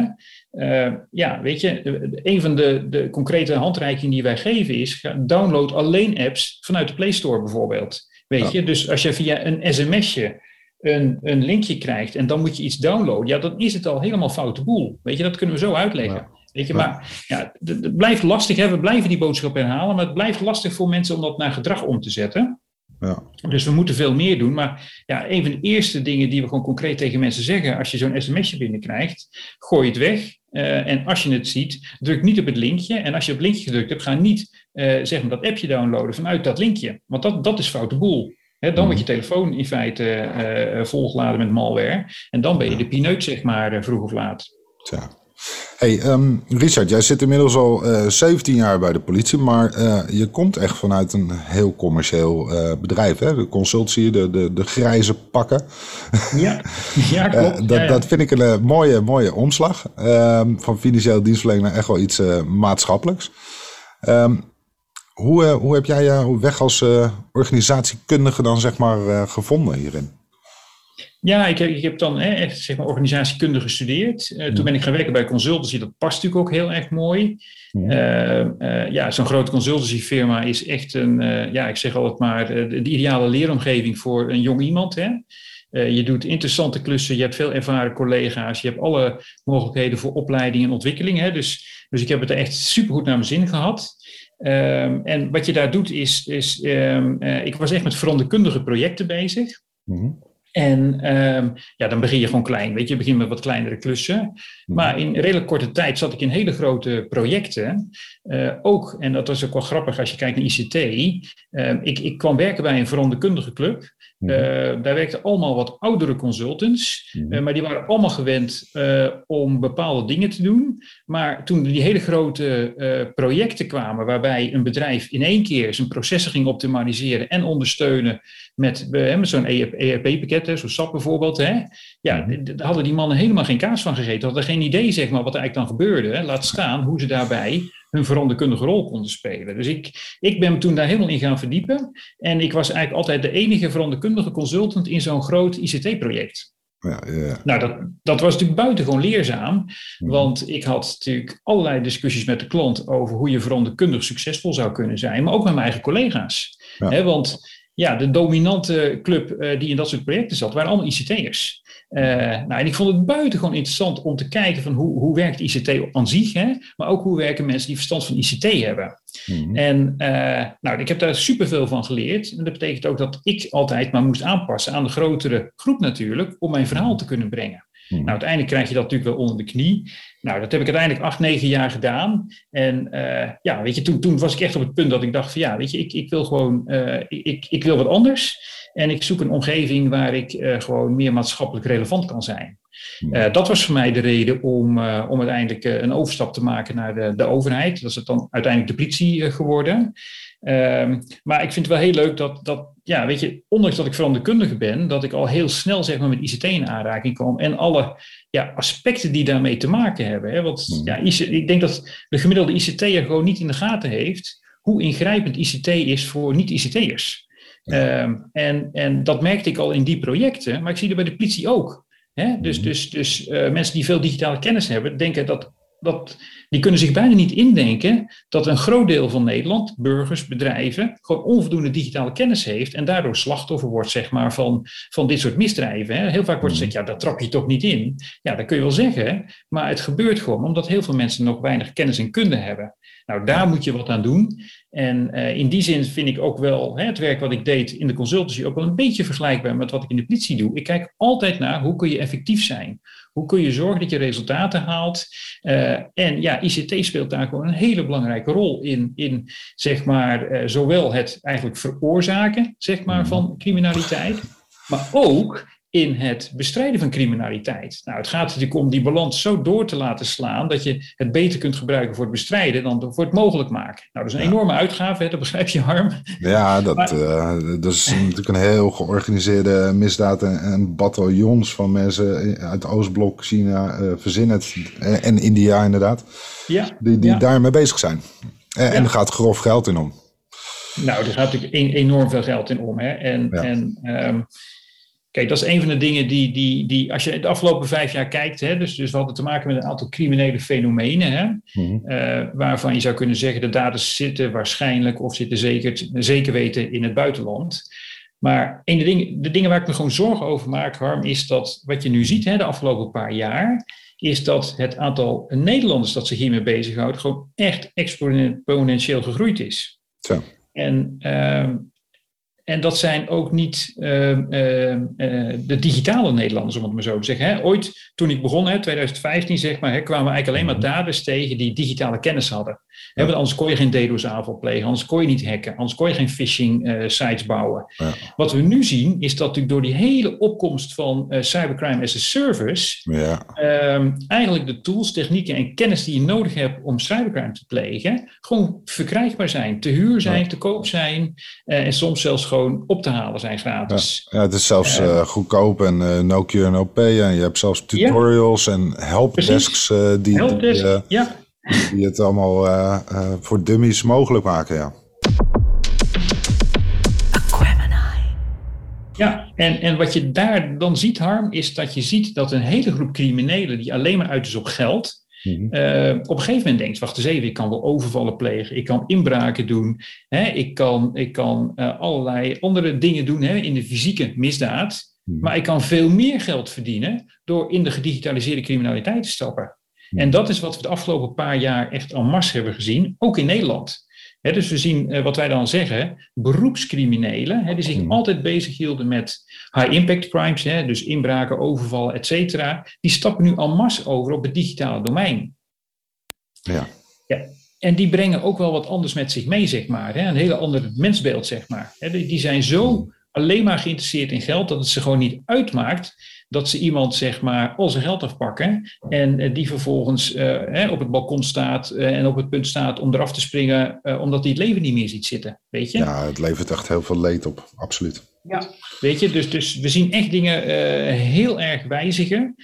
ja, weet je, een van de, de concrete handreikingen die wij geven is, download alleen apps vanuit de Play Store bijvoorbeeld. Weet je, dus als je via een sms'je een, een linkje krijgt en dan moet je iets downloaden, ja, dan is het al helemaal foute boel. Weet je, dat kunnen we zo uitleggen. Weet je, maar ja, het, blijft lastig. Hè? We blijven die boodschap herhalen, maar het blijft lastig voor mensen om dat naar gedrag om te zetten. Ja. Dus we moeten veel meer doen. Maar ja, een van de eerste dingen die we gewoon concreet tegen mensen zeggen als je zo'n sms'je binnenkrijgt, gooi het weg. Uh, en als je het ziet, druk niet op het linkje. En als je op het linkje gedrukt hebt, ga niet uh, zeg maar dat appje downloaden vanuit dat linkje. Want dat, dat is foute boel dan wordt je mhm. telefoon in feite uh, volgeladen met malware. En dan ben je de pineut, zeg maar, uh, vroeg of laat. Tja. Hey, um, Richard, jij zit inmiddels al uh, 17 jaar bij de politie, maar je komt echt vanuit een heel commercieel bedrijf, hè? De consultie, de, de, de grijze pakken. Ja, (laughs) ja klopt. dat, dat vind ik een mooie, mooie omslag. Ehm, van financieel dienstverlening naar echt wel iets maatschappelijks. Um, hoe, uh, hoe heb jij jouw weg als uh, organisatiekundige dan zeg maar gevonden hierin? Ja, ik heb, ik heb dan hè, echt zeg maar, organisatiekunde gestudeerd. Uh, toen ben ik gaan werken bij consultancy. Dat past natuurlijk ook heel erg mooi. Ja, uh, ja zo'n grote consultancyfirma is echt een, ja, ik zeg altijd maar, de, de, ideale leeromgeving voor een jong iemand. Hè. je doet interessante klussen, je hebt veel ervaren collega's, je hebt alle mogelijkheden voor opleiding en ontwikkeling. Hè. Dus, dus ik heb het er echt supergoed naar mijn zin gehad. Um, en wat je daar doet is, is um, uh, ik was echt met veranderkundige projecten bezig. Mm -hmm. En um, ja, dan begin je gewoon klein, weet je, je begint met wat kleinere klussen. Mm -hmm. Maar in redelijk korte tijd zat ik in hele grote projecten. Uh, ook, en dat was ook wel grappig als je kijkt naar ICT. ik, ik kwam werken bij een veranderkundige club. Uh, daar werkten allemaal wat oudere consultants, uh, maar die waren allemaal gewend uh, om bepaalde dingen te doen. Maar toen die hele grote projecten kwamen, waarbij een bedrijf in één keer zijn processen ging optimaliseren en ondersteunen met, met zo'n ERP-pakket, e zo'n SAP bijvoorbeeld, hè, ja, daar hadden die mannen helemaal geen kaas van gegeten. Hadden geen idee zeg maar, wat er eigenlijk dan gebeurde. Hè. Laat staan hoe ze daarbij hun veranderkundige rol konden spelen. Dus ik, ik ben daar helemaal in gaan verdiepen. En ik was eigenlijk altijd de enige veranderkundige consultant in zo'n groot ICT-project. Ja, ja. Nou, dat, dat was natuurlijk buitengewoon leerzaam. Mhm. Want ik had natuurlijk allerlei discussies met de klant over hoe je veranderkundig succesvol zou kunnen zijn. Maar ook met mijn eigen collega's. want ja, de dominante club uh, die in dat soort projecten zat, waren allemaal ICT'ers. Uh, nou, en ik vond het buitengewoon interessant om te kijken van hoe, hoe werkt ICT aan zich, hè? maar ook hoe werken mensen die verstand van ICT hebben. Mm En uh, nou, ik heb daar superveel van geleerd. En dat betekent ook dat ik altijd maar moest aanpassen aan de grotere groep natuurlijk, om mijn verhaal te kunnen brengen. Hmm. Nou, uiteindelijk krijg je dat natuurlijk wel onder de knie. Nou, dat heb ik uiteindelijk acht, negen jaar gedaan. En uh, ja, weet je, toen, toen was ik echt op het punt dat ik dacht van ja, weet je, ik, ik wil gewoon, uh, ik, ik wil wat anders. En ik zoek een omgeving waar ik uh, gewoon meer maatschappelijk relevant kan zijn. Uh, dat was voor mij de reden om, uh, om uiteindelijk een overstap te maken naar de, de overheid. Dat is het dan uiteindelijk de politie geworden. Um, maar ik vind het wel heel leuk dat, dat, ja, weet je, ondanks dat ik veranderkundige ben, dat ik al heel snel zeg maar, met ICT in aanraking kwam en alle ja, aspecten die daarmee te maken hebben. Hè? Want hmm. ja, ik denk dat de gemiddelde ICT'er gewoon niet in de gaten heeft hoe ingrijpend ICT is voor niet-ICT'ers. Um, en, en dat merkte ik al in die projecten, maar ik zie dat bij de politie ook. Hè? Dus, hmm. dus, dus uh, mensen die veel digitale kennis hebben, denken dat dat, die kunnen zich bijna niet indenken dat een groot deel van Nederland, burgers, bedrijven, gewoon onvoldoende digitale kennis heeft en daardoor slachtoffer wordt zeg maar, van, van dit soort misdrijven. Hè. Heel vaak wordt gezegd, ja, dat trap je toch niet in. Ja, dat kun je wel zeggen, maar het gebeurt gewoon omdat heel veel mensen nog weinig kennis en kunde hebben. Nou, daar moet je wat aan doen. En uh, in die zin vind ik ook wel hè, het werk wat ik deed in de consultancy ook wel een beetje vergelijkbaar met wat ik in de politie doe. Ik kijk altijd naar hoe kun je effectief zijn. Hoe kun je zorgen dat je resultaten haalt? Uh, en ja, ICT speelt daar gewoon een hele belangrijke rol in, in zeg maar, uh, zowel het eigenlijk veroorzaken zeg maar, mhm. van criminaliteit, maar ook in het bestrijden van criminaliteit. Nou, het gaat natuurlijk om die balans zo door te laten slaan dat je het beter kunt gebruiken voor het bestrijden dan voor het mogelijk maken. Nou, dat is een enorme uitgave, hè, dat begrijp je, Harm. Ja, (laughs) dat, maar, uh, dat is natuurlijk een heel georganiseerde misdaad en, en bataljons van mensen uit Oostblok, China, uh, verzinnen het, en India inderdaad, ja, die, die ja. daarmee bezig zijn. En, en er gaat grof geld in om. Nou, er gaat natuurlijk enorm veel geld in om. Hè? En, en um, Kijk, dat is een van de dingen die, die, die als je de afgelopen vijf jaar kijkt, hè, dus, dus we hadden te maken met een aantal criminele fenomenen, hè, mm-hmm. uh, waarvan je zou kunnen zeggen de daders zitten waarschijnlijk of zitten zeker, zeker weten in het buitenland. Maar een de, dingen, de dingen waar ik me gewoon zorgen over maak, Harm, is dat wat je nu ziet hè, de afgelopen paar jaar, is dat het aantal Nederlanders dat zich hiermee bezighoudt gewoon echt exponentieel gegroeid is. Zo. En uh, en dat zijn ook niet uh, uh, de digitale Nederlanders, om het maar zo te zeggen. Hè. Ooit, toen ik begon, hè, 2015 zeg maar, hè, kwamen we eigenlijk alleen maar daders tegen die digitale kennis hadden. Want anders kon je geen DDoS-aanval plegen, anders kon je niet hacken, anders kon je geen phishing uh, sites bouwen. Ja. Wat we nu zien, is dat natuurlijk door die hele opkomst van cybercrime as a service, ja. Ehm, eigenlijk de tools, technieken en kennis die je nodig hebt om cybercrime te plegen, gewoon verkrijgbaar zijn, te huur zijn, ja. te koop zijn en soms zelfs gewoon gewoon op te halen zijn gratis. Ja, het is zelfs uh, goedkoop en uh, no QNOP. En je hebt zelfs tutorials ja. en helpdesks uh, die, Helpdesk, die, ja. die het allemaal voor dummies mogelijk maken. Ja. Ja, en, en wat je daar dan ziet, Harm, is dat je ziet dat een hele groep criminelen die alleen maar uit is op geld, Mm uh, op een gegeven moment denkt, wacht eens even, ik kan wel overvallen plegen, ik kan inbraken doen, hè, ik kan, ik kan uh, allerlei andere dingen doen hè, in de fysieke misdaad, mm maar ik kan veel meer geld verdienen door in de gedigitaliseerde criminaliteit te stappen. Mm En dat is wat we de afgelopen paar jaar echt en masse hebben gezien, ook in Nederland. He, dus we zien uh, wat wij dan zeggen, beroepscriminelen, he, die zich altijd bezig hielden met high impact crimes, he, dus inbraken, overvallen, et cetera, die stappen nu en masse over op het digitale domein. Ja. ja. En die brengen ook wel wat anders met zich mee, zeg maar. Een hele ander mensbeeld, zeg maar. Die, die zijn zo alleen maar geïnteresseerd in geld dat het ze gewoon niet uitmaakt dat ze iemand zeg maar al zijn geld afpakken en uh, die vervolgens uh, hè, op het balkon staat uh, en op het punt staat om eraf te springen omdat hij het leven niet meer ziet zitten, weet je? Ja, het levert echt heel veel leed op, absoluut. Ja, weet je, dus, dus we zien echt dingen heel erg wijzigen.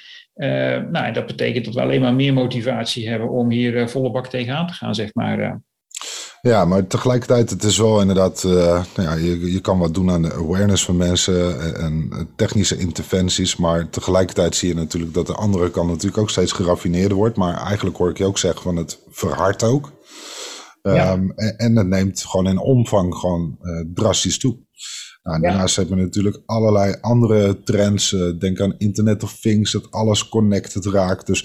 nou, dat betekent dat we alleen maar meer motivatie hebben om hier volle bak tegenaan te gaan, zeg maar. Ja, maar tegelijkertijd, het is wel inderdaad, uh, nou ja, je, je kan wat doen aan de awareness van mensen en technische interventies, maar tegelijkertijd zie je natuurlijk dat de andere kant natuurlijk ook steeds geraffineerder wordt, maar eigenlijk hoor ik je ook zeggen van het verhardt ook. Ja. Um, en, en, het neemt gewoon in omvang gewoon uh, drastisch toe. Nou, daarnaast ja. hebben we natuurlijk allerlei andere trends. Uh, denk aan Internet of Things, dat alles connected raakt. Dus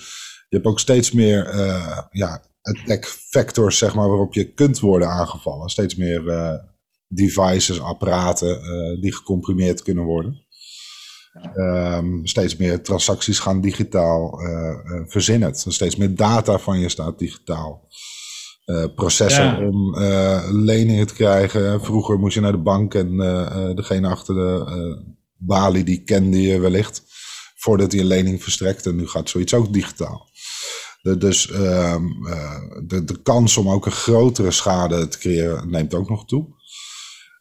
je hebt ook steeds meer uh, ja, attack vectors, zeg maar, waarop je kunt worden aangevallen. Steeds meer uh, devices, apparaten uh, die gecomprimeerd kunnen worden. Um, steeds meer transacties gaan digitaal uh, verzinnen. Steeds meer data van je staat digitaal. processen ja. om leningen te krijgen. Vroeger moest je naar de bank en degene achter de balie die kende je wellicht voordat hij een lening verstrekte. Nu gaat zoiets ook digitaal. De, dus uh, de, de kans om ook een grotere schade te creëren neemt ook nog toe.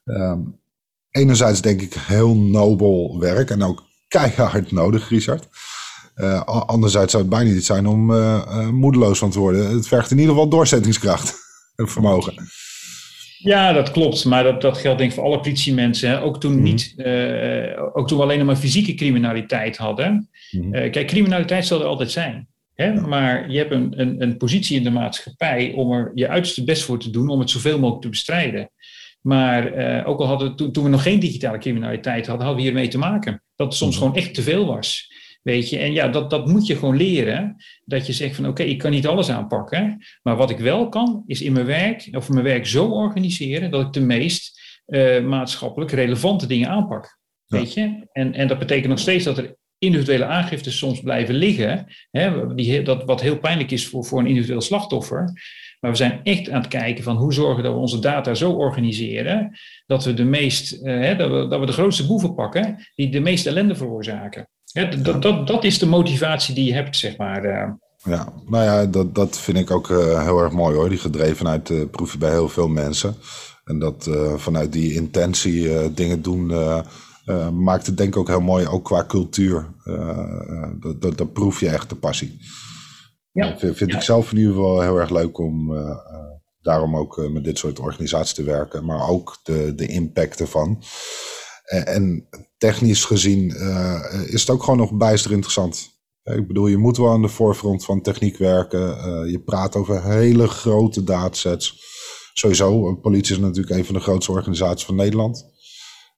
Um, enerzijds denk ik heel nobel werk en ook keihard nodig, Richard. Uh, anderzijds zou het bijna niet zijn om uh, moedeloos van te worden. Het vergt in ieder geval doorzettingskracht (laughs) en vermogen. Ja, dat klopt. Maar dat, dat geldt denk ik voor alle politiemensen. Hè. Ook, toen mm -hmm. niet, ook toen we alleen maar fysieke criminaliteit hadden. Mm -hmm. kijk, criminaliteit zal er altijd zijn. Hè? Maar je hebt een, een, een positie in de maatschappij om er je uiterste best voor te doen om het zoveel mogelijk te bestrijden. Maar uh, ook al hadden toen, toen we nog geen digitale criminaliteit hadden, hadden we hiermee te maken. Dat het soms mhm. gewoon echt te veel was. Weet je, en ja, dat, dat moet je gewoon leren. Dat je zegt van oké, ik kan niet alles aanpakken. Maar wat ik wel kan, is in mijn werk, of mijn werk zo organiseren dat ik de meest uh, maatschappelijk relevante dingen aanpak. Weet je? En, en dat betekent nog steeds dat er individuele aangiftes soms blijven liggen. Hè, die, dat, wat heel pijnlijk is voor, voor een individueel slachtoffer. Maar we zijn echt aan het kijken van hoe zorgen dat we onze data zo organiseren dat we de meest, uh, hè, dat, we, dat we de grootste boeven pakken die de meeste ellende veroorzaken. Hè, dat, dat, dat is de motivatie die je hebt, zeg maar. Uh. Ja, nou ja, dat, dat vind ik ook uh, heel erg mooi hoor. Die gedrevenheid uh, proef je bij heel veel mensen. En dat vanuit die intentie dingen doen uh, maakt het denk ik ook heel mooi, ook qua cultuur. Uh, dat, dat, dat, proef je echt de passie. Ja. Vind, ik zelf in ieder geval heel erg leuk om daarom ook met dit soort organisaties te werken. Maar ook de, de impact ervan. En, en technisch gezien is het ook gewoon nog bijster interessant. Ik bedoel, je moet wel aan de voorfront van techniek werken. je praat over hele grote datasets. Sowieso, politie is natuurlijk een van de grootste organisaties van Nederland.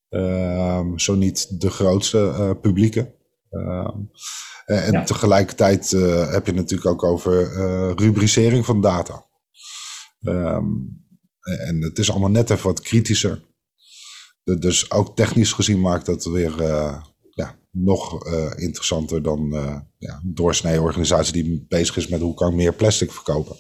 Ehm, zo niet de grootste uh, publieke. Ehm, en tegelijkertijd uh, heb je natuurlijk ook over uh, rubricering van data. Um, en het is allemaal net even wat kritischer. Dus ook technisch gezien maakt dat weer ja, nog interessanter dan ja, een doorsnee organisatie die bezig is met hoe kan ik meer plastic verkopen.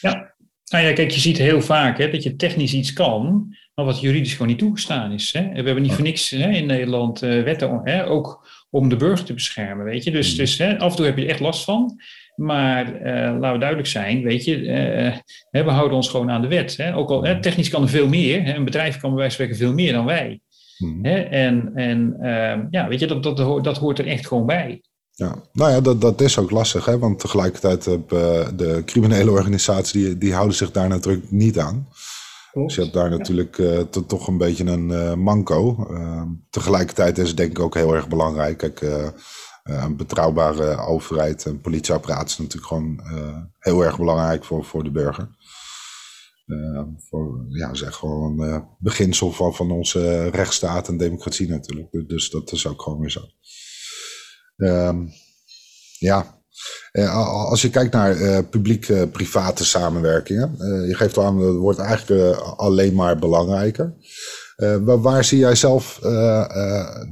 Ja, nou ja, kijk, je ziet heel vaak hè, dat je technisch iets kan, maar wat juridisch gewoon niet toegestaan is. Hè. We hebben niet voor niks hè, in Nederland uh, wetten, hè, ook om de burger te beschermen, weet je. Dus, hmm. dus hè, af en toe heb je er echt last van. Maar uh, laten we duidelijk zijn, weet je, uh, we houden ons gewoon aan de wet. Hè. Ook al hè, technisch kan er veel meer, hè, een bedrijf kan bij wijze van spreken veel meer dan wij. Hmm. Hè. En, en ehm, ja, weet je, dat, dat, dat hoort er echt gewoon bij. Ja, nou ja, dat, dat is ook lastig, hè? want tegelijkertijd hebben de criminele organisaties, die, die houden zich daar natuurlijk niet aan. Dus je hebt daar natuurlijk uh, toch een beetje een uh, manco. Uh, tegelijkertijd is het denk ik ook heel erg belangrijk. Kijk, een betrouwbare overheid en politieapparaat is natuurlijk gewoon heel erg belangrijk voor, voor de burger. voor, ja, zeg gewoon beginsel van, van onze rechtsstaat en democratie natuurlijk. Dus dat is ook gewoon weer zo. Um, ja, als je kijkt naar uh, publiek-private samenwerkingen, uh, je geeft aan, dat wordt eigenlijk alleen maar belangrijker. Waar, waar, zie jij zelf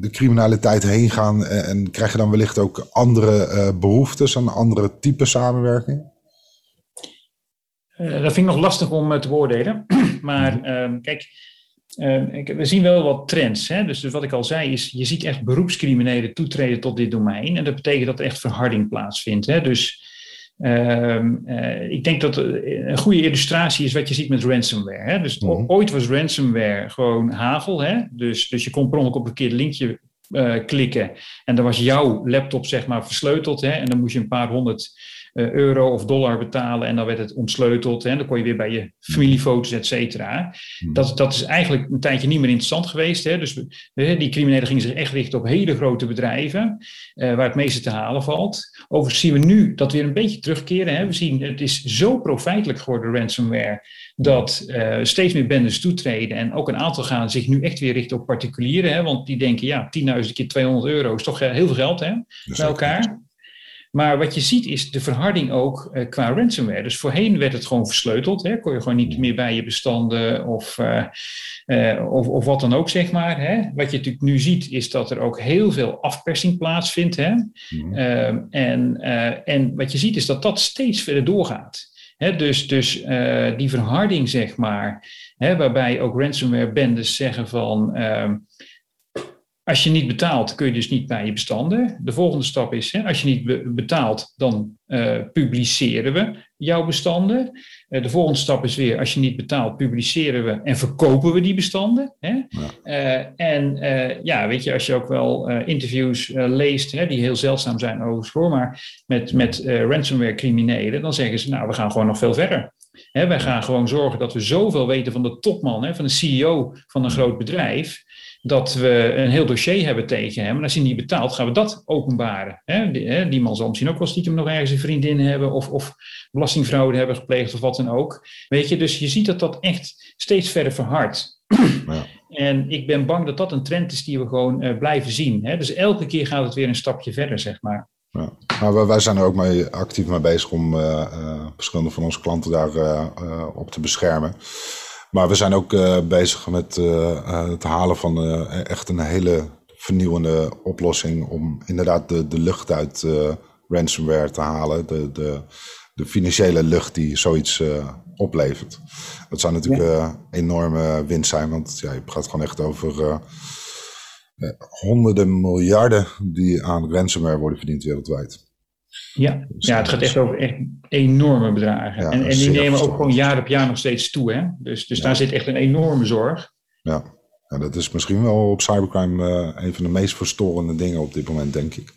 de criminaliteit heen gaan en krijg je dan wellicht ook andere behoeftes aan andere type samenwerking? dat vind ik nog lastig om te beoordelen. (clears throat) maar ehm, kijk, we zien wel wat trends. Hè? Dus, dus, wat ik al zei is, je ziet echt beroepscriminelen toetreden tot dit domein. En dat betekent dat er echt verharding plaatsvindt. Hè? Dus uh, uh, ik denk dat een goede illustratie is wat je ziet met ransomware. Hè? Dus mhm. ooit was ransomware gewoon hagel. Hè? Dus, dus je kon per ongeluk op een verkeerd linkje uh, klikken. En dan was jouw laptop zeg maar versleuteld. Hè? En dan moest je een paar honderd eh, euro of dollar betalen en dan werd het ontsleuteld. En dan kon je weer bij je familiefoto's, et cetera. Hmm. Dat, dat is eigenlijk een tijdje niet meer interessant geweest. Hè? Dus die criminelen gingen zich echt richten op hele grote bedrijven, uh, waar het meeste te halen valt. Overigens zien we nu dat weer een beetje terugkeren. Hè? We zien, het is zo profijtelijk geworden, ransomware, dat uh, steeds meer bendes toetreden. En ook een aantal gaan zich nu echt weer richten op particulieren. Hè? Want die denken, ja, 10.000 keer 200 euro is toch heel veel geld hè? bij elkaar. Maar wat je ziet is de verharding ook uh, qua ransomware. Dus voorheen werd het gewoon versleuteld. Hè? Kon je gewoon niet meer bij je bestanden of, uh, uh, of, of, wat dan ook, zeg maar. Hè? Wat je natuurlijk nu ziet is dat er ook heel veel afpersing plaatsvindt. Hè? Mm. en, en wat je ziet is dat dat steeds verder doorgaat. Dus, dus die verharding, zeg maar, waarbij ook ransomware bendes zeggen van... Ehm, als je niet betaalt, kun je dus niet bij je bestanden. De volgende stap is, hè, als je niet betaalt, dan uh, publiceren we jouw bestanden. Uh, de volgende stap is weer, als je niet betaalt, publiceren we en verkopen we die bestanden. Hè? Ja. Uh, en ja, weet je, als je ook wel interviews leest, hè, die heel zeldzaam zijn overigens hoor, maar met, met ransomware criminelen, dan zeggen ze, nou, we gaan gewoon nog veel verder. Hè, wij gaan gewoon zorgen dat we zoveel weten van de topman, hè, van de CEO van een groot bedrijf, dat we een heel dossier hebben tegen hem. En als hij niet betaalt, gaan we dat openbaren. Hè? Die, hè? die, man zal misschien ook wel stiekem nog ergens een vriendin hebben of, of belastingfraude hebben gepleegd of wat dan ook. Weet je, dus je ziet dat dat echt steeds verder verhardt. Ja. En ik ben bang dat dat een trend is die we gewoon uh, blijven zien. Hè? Dus elke keer gaat het weer een stapje verder, zeg maar. Ja. Maar wij zijn er ook mee, actief mee bezig om uh, uh, verschillende van onze klanten daar op te beschermen. Maar we zijn ook bezig met het halen van echt een hele vernieuwende oplossing om inderdaad de, de lucht uit ransomware te halen. De, de, de financiële lucht die zoiets oplevert. Dat zou natuurlijk ja. enorme winst zijn, want ja, je gaat gewoon echt over honderden miljarden die aan ransomware worden verdiend wereldwijd. Ja, dus ja het gaat echt over echt enorme bedragen. en, en die nemen ook gewoon jaar op jaar nog steeds toe. Hè? Dus, dus daar zit echt een enorme zorg. Ja. ja, dat is misschien wel op cybercrime uh, een van de meest verstorende dingen op dit moment, denk ik.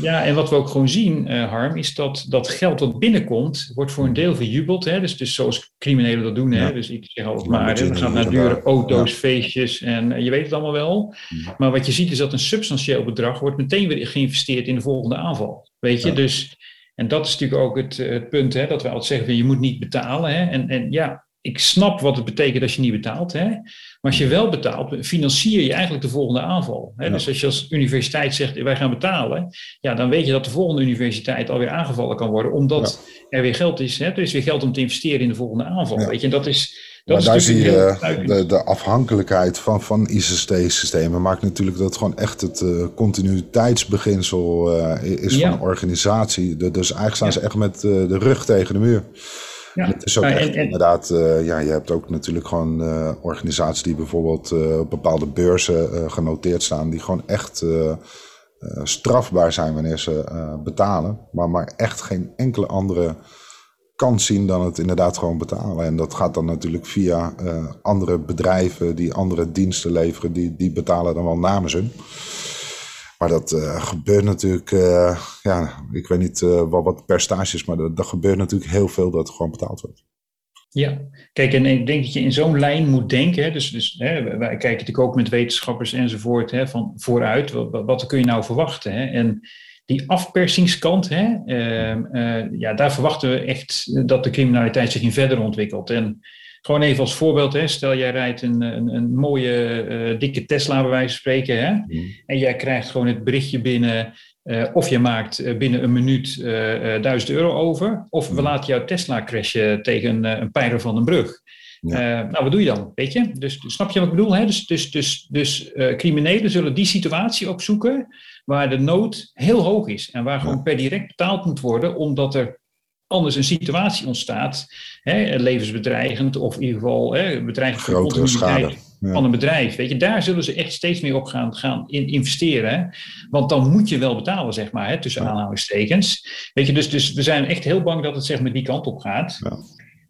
Ja, en wat we ook gewoon zien, uh, Harm, is dat dat geld dat binnenkomt, wordt voor een deel verjubeld. Hè? Dus, dus zoals criminelen dat doen. Hè? Dus ik zeg altijd maar, we gaan naar dure auto's, ja. feestjes en uh, je weet het allemaal wel. Ja. Maar wat je ziet is dat een substantieel bedrag wordt meteen weer geïnvesteerd in de volgende aanval. Weet je, ja. dus... En dat is natuurlijk ook het, het punt, hè, dat we altijd zeggen, je moet niet betalen. Hè? En, en ja, ik snap wat het betekent als je niet betaalt. Hè? Maar als je wel betaalt, financier je eigenlijk de volgende aanval. Hè? Ja. Dus als je als universiteit zegt, wij gaan betalen, ja, dan weet je dat de volgende universiteit alweer aangevallen kan worden, omdat ja. er weer geld is. Hè? Er is weer geld om te investeren in de volgende aanval. Ja. Weet je? En dat is. Dat maar daar zie je de, de, afhankelijkheid van, van ICT-systemen maakt natuurlijk dat gewoon echt het uh, continuïteitsbeginsel uh, is van een organisatie. De, dus eigenlijk staan ze echt met uh, de rug tegen de muur. Ja. Het is ook echt en, en, inderdaad, ja, je hebt ook natuurlijk gewoon organisaties die bijvoorbeeld op bepaalde beurzen genoteerd staan, die gewoon echt strafbaar zijn wanneer ze betalen, maar, maar echt geen enkele andere kans zien dan het inderdaad gewoon betalen. En dat gaat dan natuurlijk via andere bedrijven die andere diensten leveren, die, die betalen dan wel namens hun. Maar dat uh, gebeurt natuurlijk, uh, ja, ik weet niet wat, wat is, maar er gebeurt natuurlijk heel veel dat het gewoon betaald wordt. Ja, kijk, en ik denk dat je in zo'n lijn moet denken. Dus dus hè, wij kijken natuurlijk ook met wetenschappers enzovoort hè, van vooruit. Wat, wat kun je nou verwachten? Hè? En die afpersingskant, hè, ehm, ja, daar verwachten we echt dat de criminaliteit zich in verder ontwikkelt. En gewoon even als voorbeeld, hè, stel jij rijdt een, een, een mooie uh, dikke Tesla bij wijze van spreken. Hè, mm. En jij krijgt gewoon het berichtje binnen. Uh, of je maakt binnen een minuut uh, 1000 euro over. Of we laten jouw Tesla crashen tegen een pijler van een brug. Ja. nou, wat doe je dan? Weet je? Dus, dus snap je wat ik bedoel? Hè? Dus, dus, dus, dus criminelen zullen die situatie opzoeken waar de nood heel hoog is. En waar gewoon per direct betaald moet worden, omdat er anders een situatie ontstaat, hè, levensbedreigend of in ieder geval hè, bedreigend voor de ja. van een bedrijf. Weet je, daar zullen ze echt steeds meer op gaan, gaan in investeren. Want dan moet je wel betalen, zeg maar, hè, tussen ja. aanhalingstekens. Weet je, dus, dus we zijn echt heel bang dat het zeg maar die kant op gaat. Ja.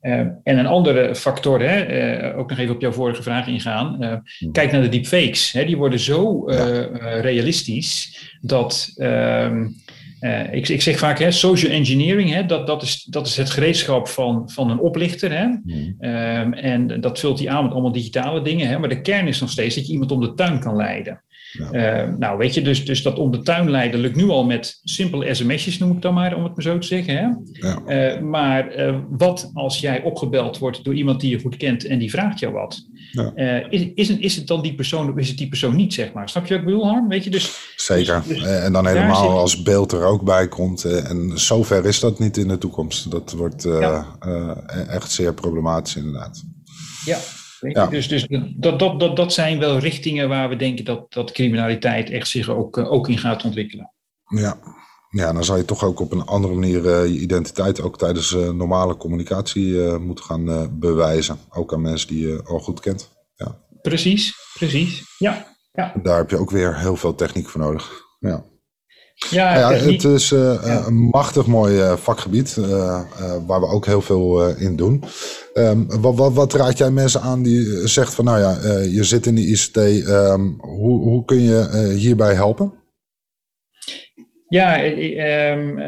Uh, en een andere factor, hè, uh, ook nog even op jouw vorige vraag ingaan. Uh, kijk naar de deepfakes. Hè, die worden zo realistisch dat ehm, ik, ik, zeg vaak, hè, social engineering, hè, dat, dat, is, dat is het gereedschap van, van een oplichter. Hè? Mm. Um, en dat vult hij aan met allemaal digitale dingen. Hè? Maar de kern is nog steeds dat je iemand om de tuin kan leiden. Ja. Uh, nou, weet je, dus, dus dat om de tuin leiden lukt nu al met simpele sms'jes, noem ik dan maar, om het maar zo te zeggen. Hè? Ja. Uh, maar uh, wat als jij opgebeld wordt door iemand die je goed kent en die vraagt jou wat? Ja. is, is, het, is het dan die persoon of is het die persoon niet, zeg maar? Snap je wat ik bedoel, Harm? Weet je, dus, Zeker. Dus, dus en dan helemaal zit... als beeld er ook bij komt. en zover is dat niet in de toekomst. Dat wordt echt zeer problematisch, inderdaad. Ja, ja. Dus, dus dat, dat, dat, dat zijn wel richtingen waar we denken dat, dat criminaliteit echt zich ook, eh, ook in gaat ontwikkelen. Ja. ja, dan zal je toch ook op een andere manier uh, je identiteit ook tijdens uh, normale communicatie uh, moeten gaan bewijzen. Ook aan mensen die je al goed kent. Ja. Precies, precies. Ja, ja. Daar heb je ook weer heel veel techniek voor nodig. Ja. Ja, ja het is uh, ja. een machtig mooi uh, vakgebied uh, waar we ook heel veel in doen. Um, wat, wat, wat, raad jij mensen aan die zegt van nou ja, je zit in de ICT, um, hoe, hoe kun je hierbij helpen? Ja, ehm,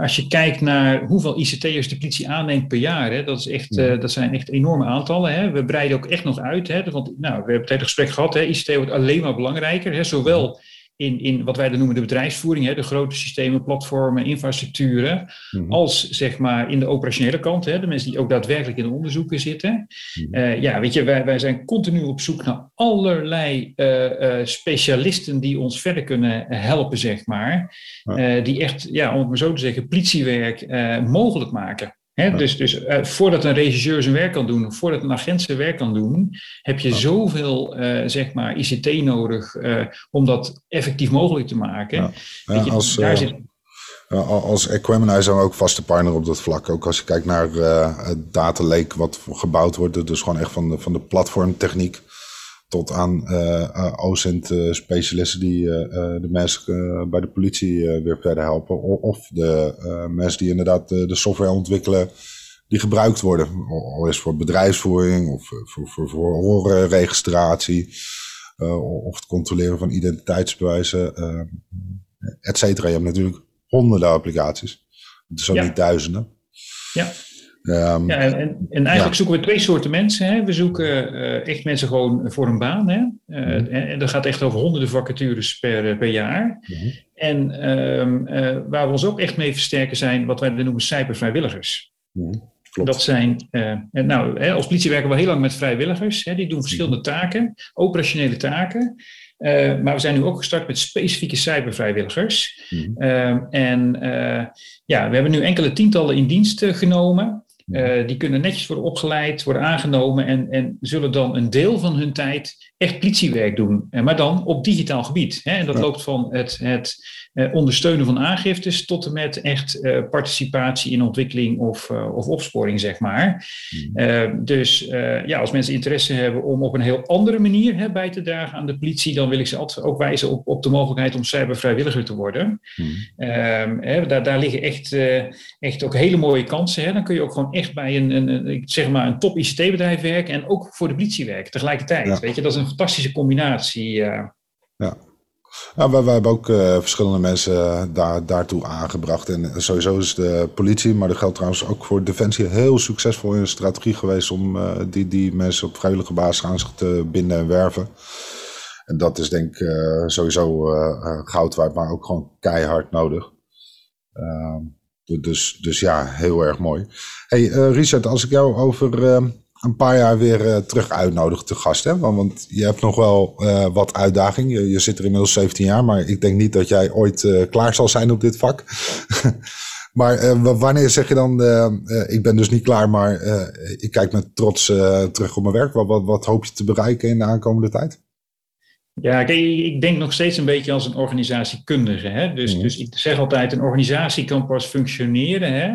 als je kijkt naar hoeveel ICT'ers de politie aanneemt per jaar, hè, dat, is echt, dat zijn echt enorme aantallen. Hè. We breiden ook echt nog uit. Hè, want nou, we hebben het hele gesprek gehad. Hè, ICT wordt alleen maar belangrijker. Hè, zowel in, in wat wij dan noemen de bedrijfsvoering, hè, de grote systemen, platformen, infrastructuren, mhm. als zeg maar in de operationele kant, hè, de mensen die ook daadwerkelijk in de onderzoeken zitten. Mhm. Eh, ja, weet je, wij, wij zijn continu op zoek naar allerlei uh, uh, specialisten die ons verder kunnen helpen, zeg maar, die echt, ja, om het maar zo te zeggen, politiewerk mogelijk maken dus dus uh, voordat een regisseur zijn werk kan doen, voordat een agent zijn werk kan doen, heb je zoveel uh, zeg maar ICT nodig uh, om dat effectief mogelijk te maken. Ja. Je, als, daar zit... als Equemini zijn we ook vaste partner op dat vlak. Ook als je kijkt naar het data lake wat gebouwd wordt, dus gewoon echt van de, van de platformtechniek tot aan uh, OSINT-specialisten die de mensen bij de politie weer verder helpen. Of de mensen die inderdaad de software ontwikkelen die gebruikt worden. Al is voor bedrijfsvoering of voor, voor, voor horenregistratie. of het controleren van identiteitsbewijzen, et cetera. Je hebt natuurlijk honderden applicaties. Het ook niet duizenden. Ja. Ehm, ja, en, en eigenlijk zoeken we twee soorten mensen. Hè. We zoeken uh, echt mensen gewoon voor een baan. Hè. Uh, mm en, dat gaat echt over honderden vacatures per, eh, per jaar. Mm En um, uh, waar we ons ook echt mee versterken zijn wat wij noemen cybervrijwilligers. Mm Dat zijn, nou, hè, als politie werken we heel lang met vrijwilligers. Hè, die doen verschillende taken, operationele taken. Uh, maar we zijn nu ook gestart met specifieke cybervrijwilligers. Uh, en uh, ja, we hebben nu enkele tientallen in dienst genomen. Uh, die kunnen netjes worden opgeleid, worden aangenomen en, en zullen dan een deel van hun tijd echt politiewerk doen. Uh, maar dan op digitaal gebied. Hè? En dat loopt van het, het uh, ondersteunen van aangiftes tot en met echt participatie in ontwikkeling of, of opsporing, zeg maar. Hmm. dus ja, als mensen interesse hebben om op een heel andere manier hè, bij te dragen aan de politie, dan wil ik ze altijd ook wijzen op, op de mogelijkheid om cybervrijwilliger te worden. Hmm. Ehm, hè, daar, daar liggen echt, echt ook hele mooie kansen. Hè? Dan kun je ook gewoon echt bij een, een, zeg maar een top ICT-bedrijf werken en ook voor de politie werken tegelijkertijd. Weet je, dat is een fantastische combinatie. Ja. Ja, wij, hebben ook uh, verschillende mensen eh, daar, daartoe aangebracht. En sowieso is de politie, maar dat geldt trouwens ook voor Defensie, heel succesvol in een strategie geweest om die, die mensen op vrijwillige basis aan te binden en werven. En dat is denk ik sowieso goud waard, maar ook gewoon keihard nodig. Ehm, dus, dus ja, heel erg mooi. Hey Richard, als ik jou over uh, een paar jaar weer uh, terug uitnodig te gast, hè? Want, want je hebt nog wel wat uitdaging. Je, je, zit er inmiddels 17 jaar, maar ik denk niet dat jij ooit klaar zal zijn op dit vak. (laughs) maar wanneer zeg je dan, ik ben dus niet klaar, maar ik kijk met trots terug op mijn werk. Wat, wat, wat hoop je te bereiken in de aankomende tijd? Ja, kijk, ik denk nog steeds een beetje als een organisatiekundige. Hè? Dus, mhm. dus ik zeg altijd, een organisatie kan pas functioneren hè,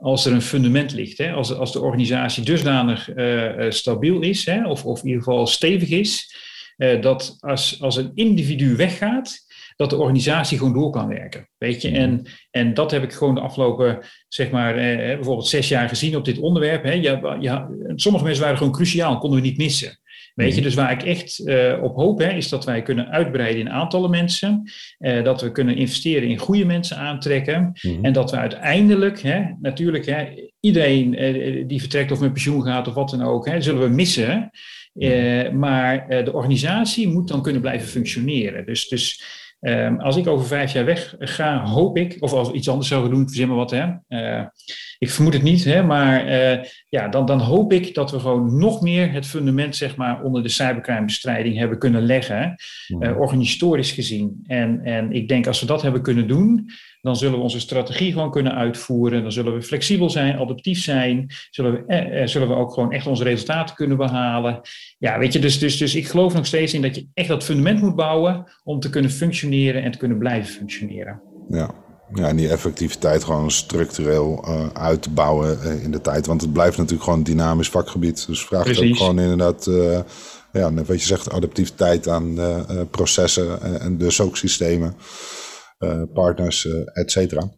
als er een fundament ligt. Hè? Als, als de organisatie dusdanig uh, stabiel is, hè, of, of in ieder geval stevig is, uh, dat als, als een individu weggaat, dat de organisatie gewoon door kan werken. Weet je? En, en dat heb ik gewoon de afgelopen, zeg maar, eh, bijvoorbeeld zes jaar gezien op dit onderwerp. Hè. Ja, ja, sommige mensen waren gewoon cruciaal, konden we niet missen. Weet je, dus waar ik echt uh, op hoop, hè, is dat wij kunnen uitbreiden in aantallen mensen. Uh, dat we kunnen investeren in goede mensen aantrekken. Mhm. En dat we uiteindelijk, hè, natuurlijk, hè, iedereen uh, die vertrekt of met pensioen gaat of wat dan ook, hè, zullen we missen. Mhm. maar de organisatie moet dan kunnen blijven functioneren. Dus, dus um, als ik over vijf jaar weg ga, hoop ik, of als we iets anders zouden doen, verzin maar wat, hè ik vermoed het niet, hè, maar uh, ja, dan, dan hoop ik dat we gewoon nog meer het fundament zeg maar, onder de cybercrimebestrijding hebben kunnen leggen, uh, organisatorisch gezien. En, en ik denk als we dat hebben kunnen doen, dan zullen we onze strategie gewoon kunnen uitvoeren. Dan zullen we flexibel zijn, adaptief zijn. Zullen we, eh, zullen we ook gewoon echt onze resultaten kunnen behalen. Ja, weet je, dus, dus, dus ik geloof nog steeds in dat je echt dat fundament moet bouwen om te kunnen functioneren en te kunnen blijven functioneren. Ja, ja, en die effectiviteit gewoon structureel uh, uit te bouwen uh, in de tijd. Want het blijft natuurlijk gewoon een dynamisch vakgebied. Dus vraagt ook gewoon inderdaad, uh, ja, wat je zegt, adaptiviteit aan processen en dus ook systemen, partners, et cetera.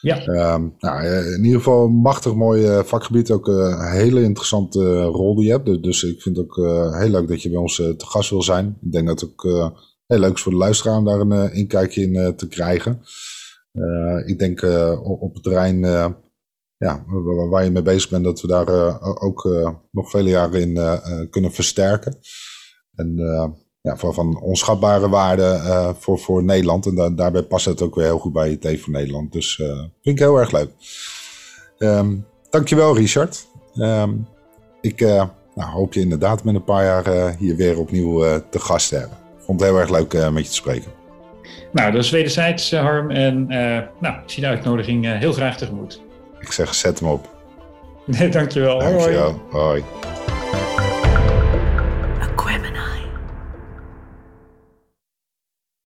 Ja. Um, nou, in ieder geval een machtig mooi vakgebied. Ook een hele interessante rol die je hebt. Dus ik vind het ook heel leuk dat je bij ons te gast wil zijn. Ik denk dat het ook heel leuk is voor de luisteraar om daar een inkijkje in te krijgen. Ik denk op het terrein ja, waar je mee bezig bent, dat we daar ook nog vele jaren in kunnen versterken. En ja, van, van onschatbare waarde voor, voor Nederland. En daarbij past het ook weer heel goed bij IT voor Nederland. Dus vind ik heel erg leuk. Um, dankjewel, Richard. Um, ik nou, hoop je inderdaad met een paar jaar hier weer opnieuw te gast te hebben. Vond het heel erg leuk met je te spreken. Nou, dat is wederzijds, Harm. En nou, ik zie de uitnodiging heel graag tegemoet. Ik zeg, zet hem op. Nee, (laughs) dankjewel. Dankjewel. Hoi. Hoi.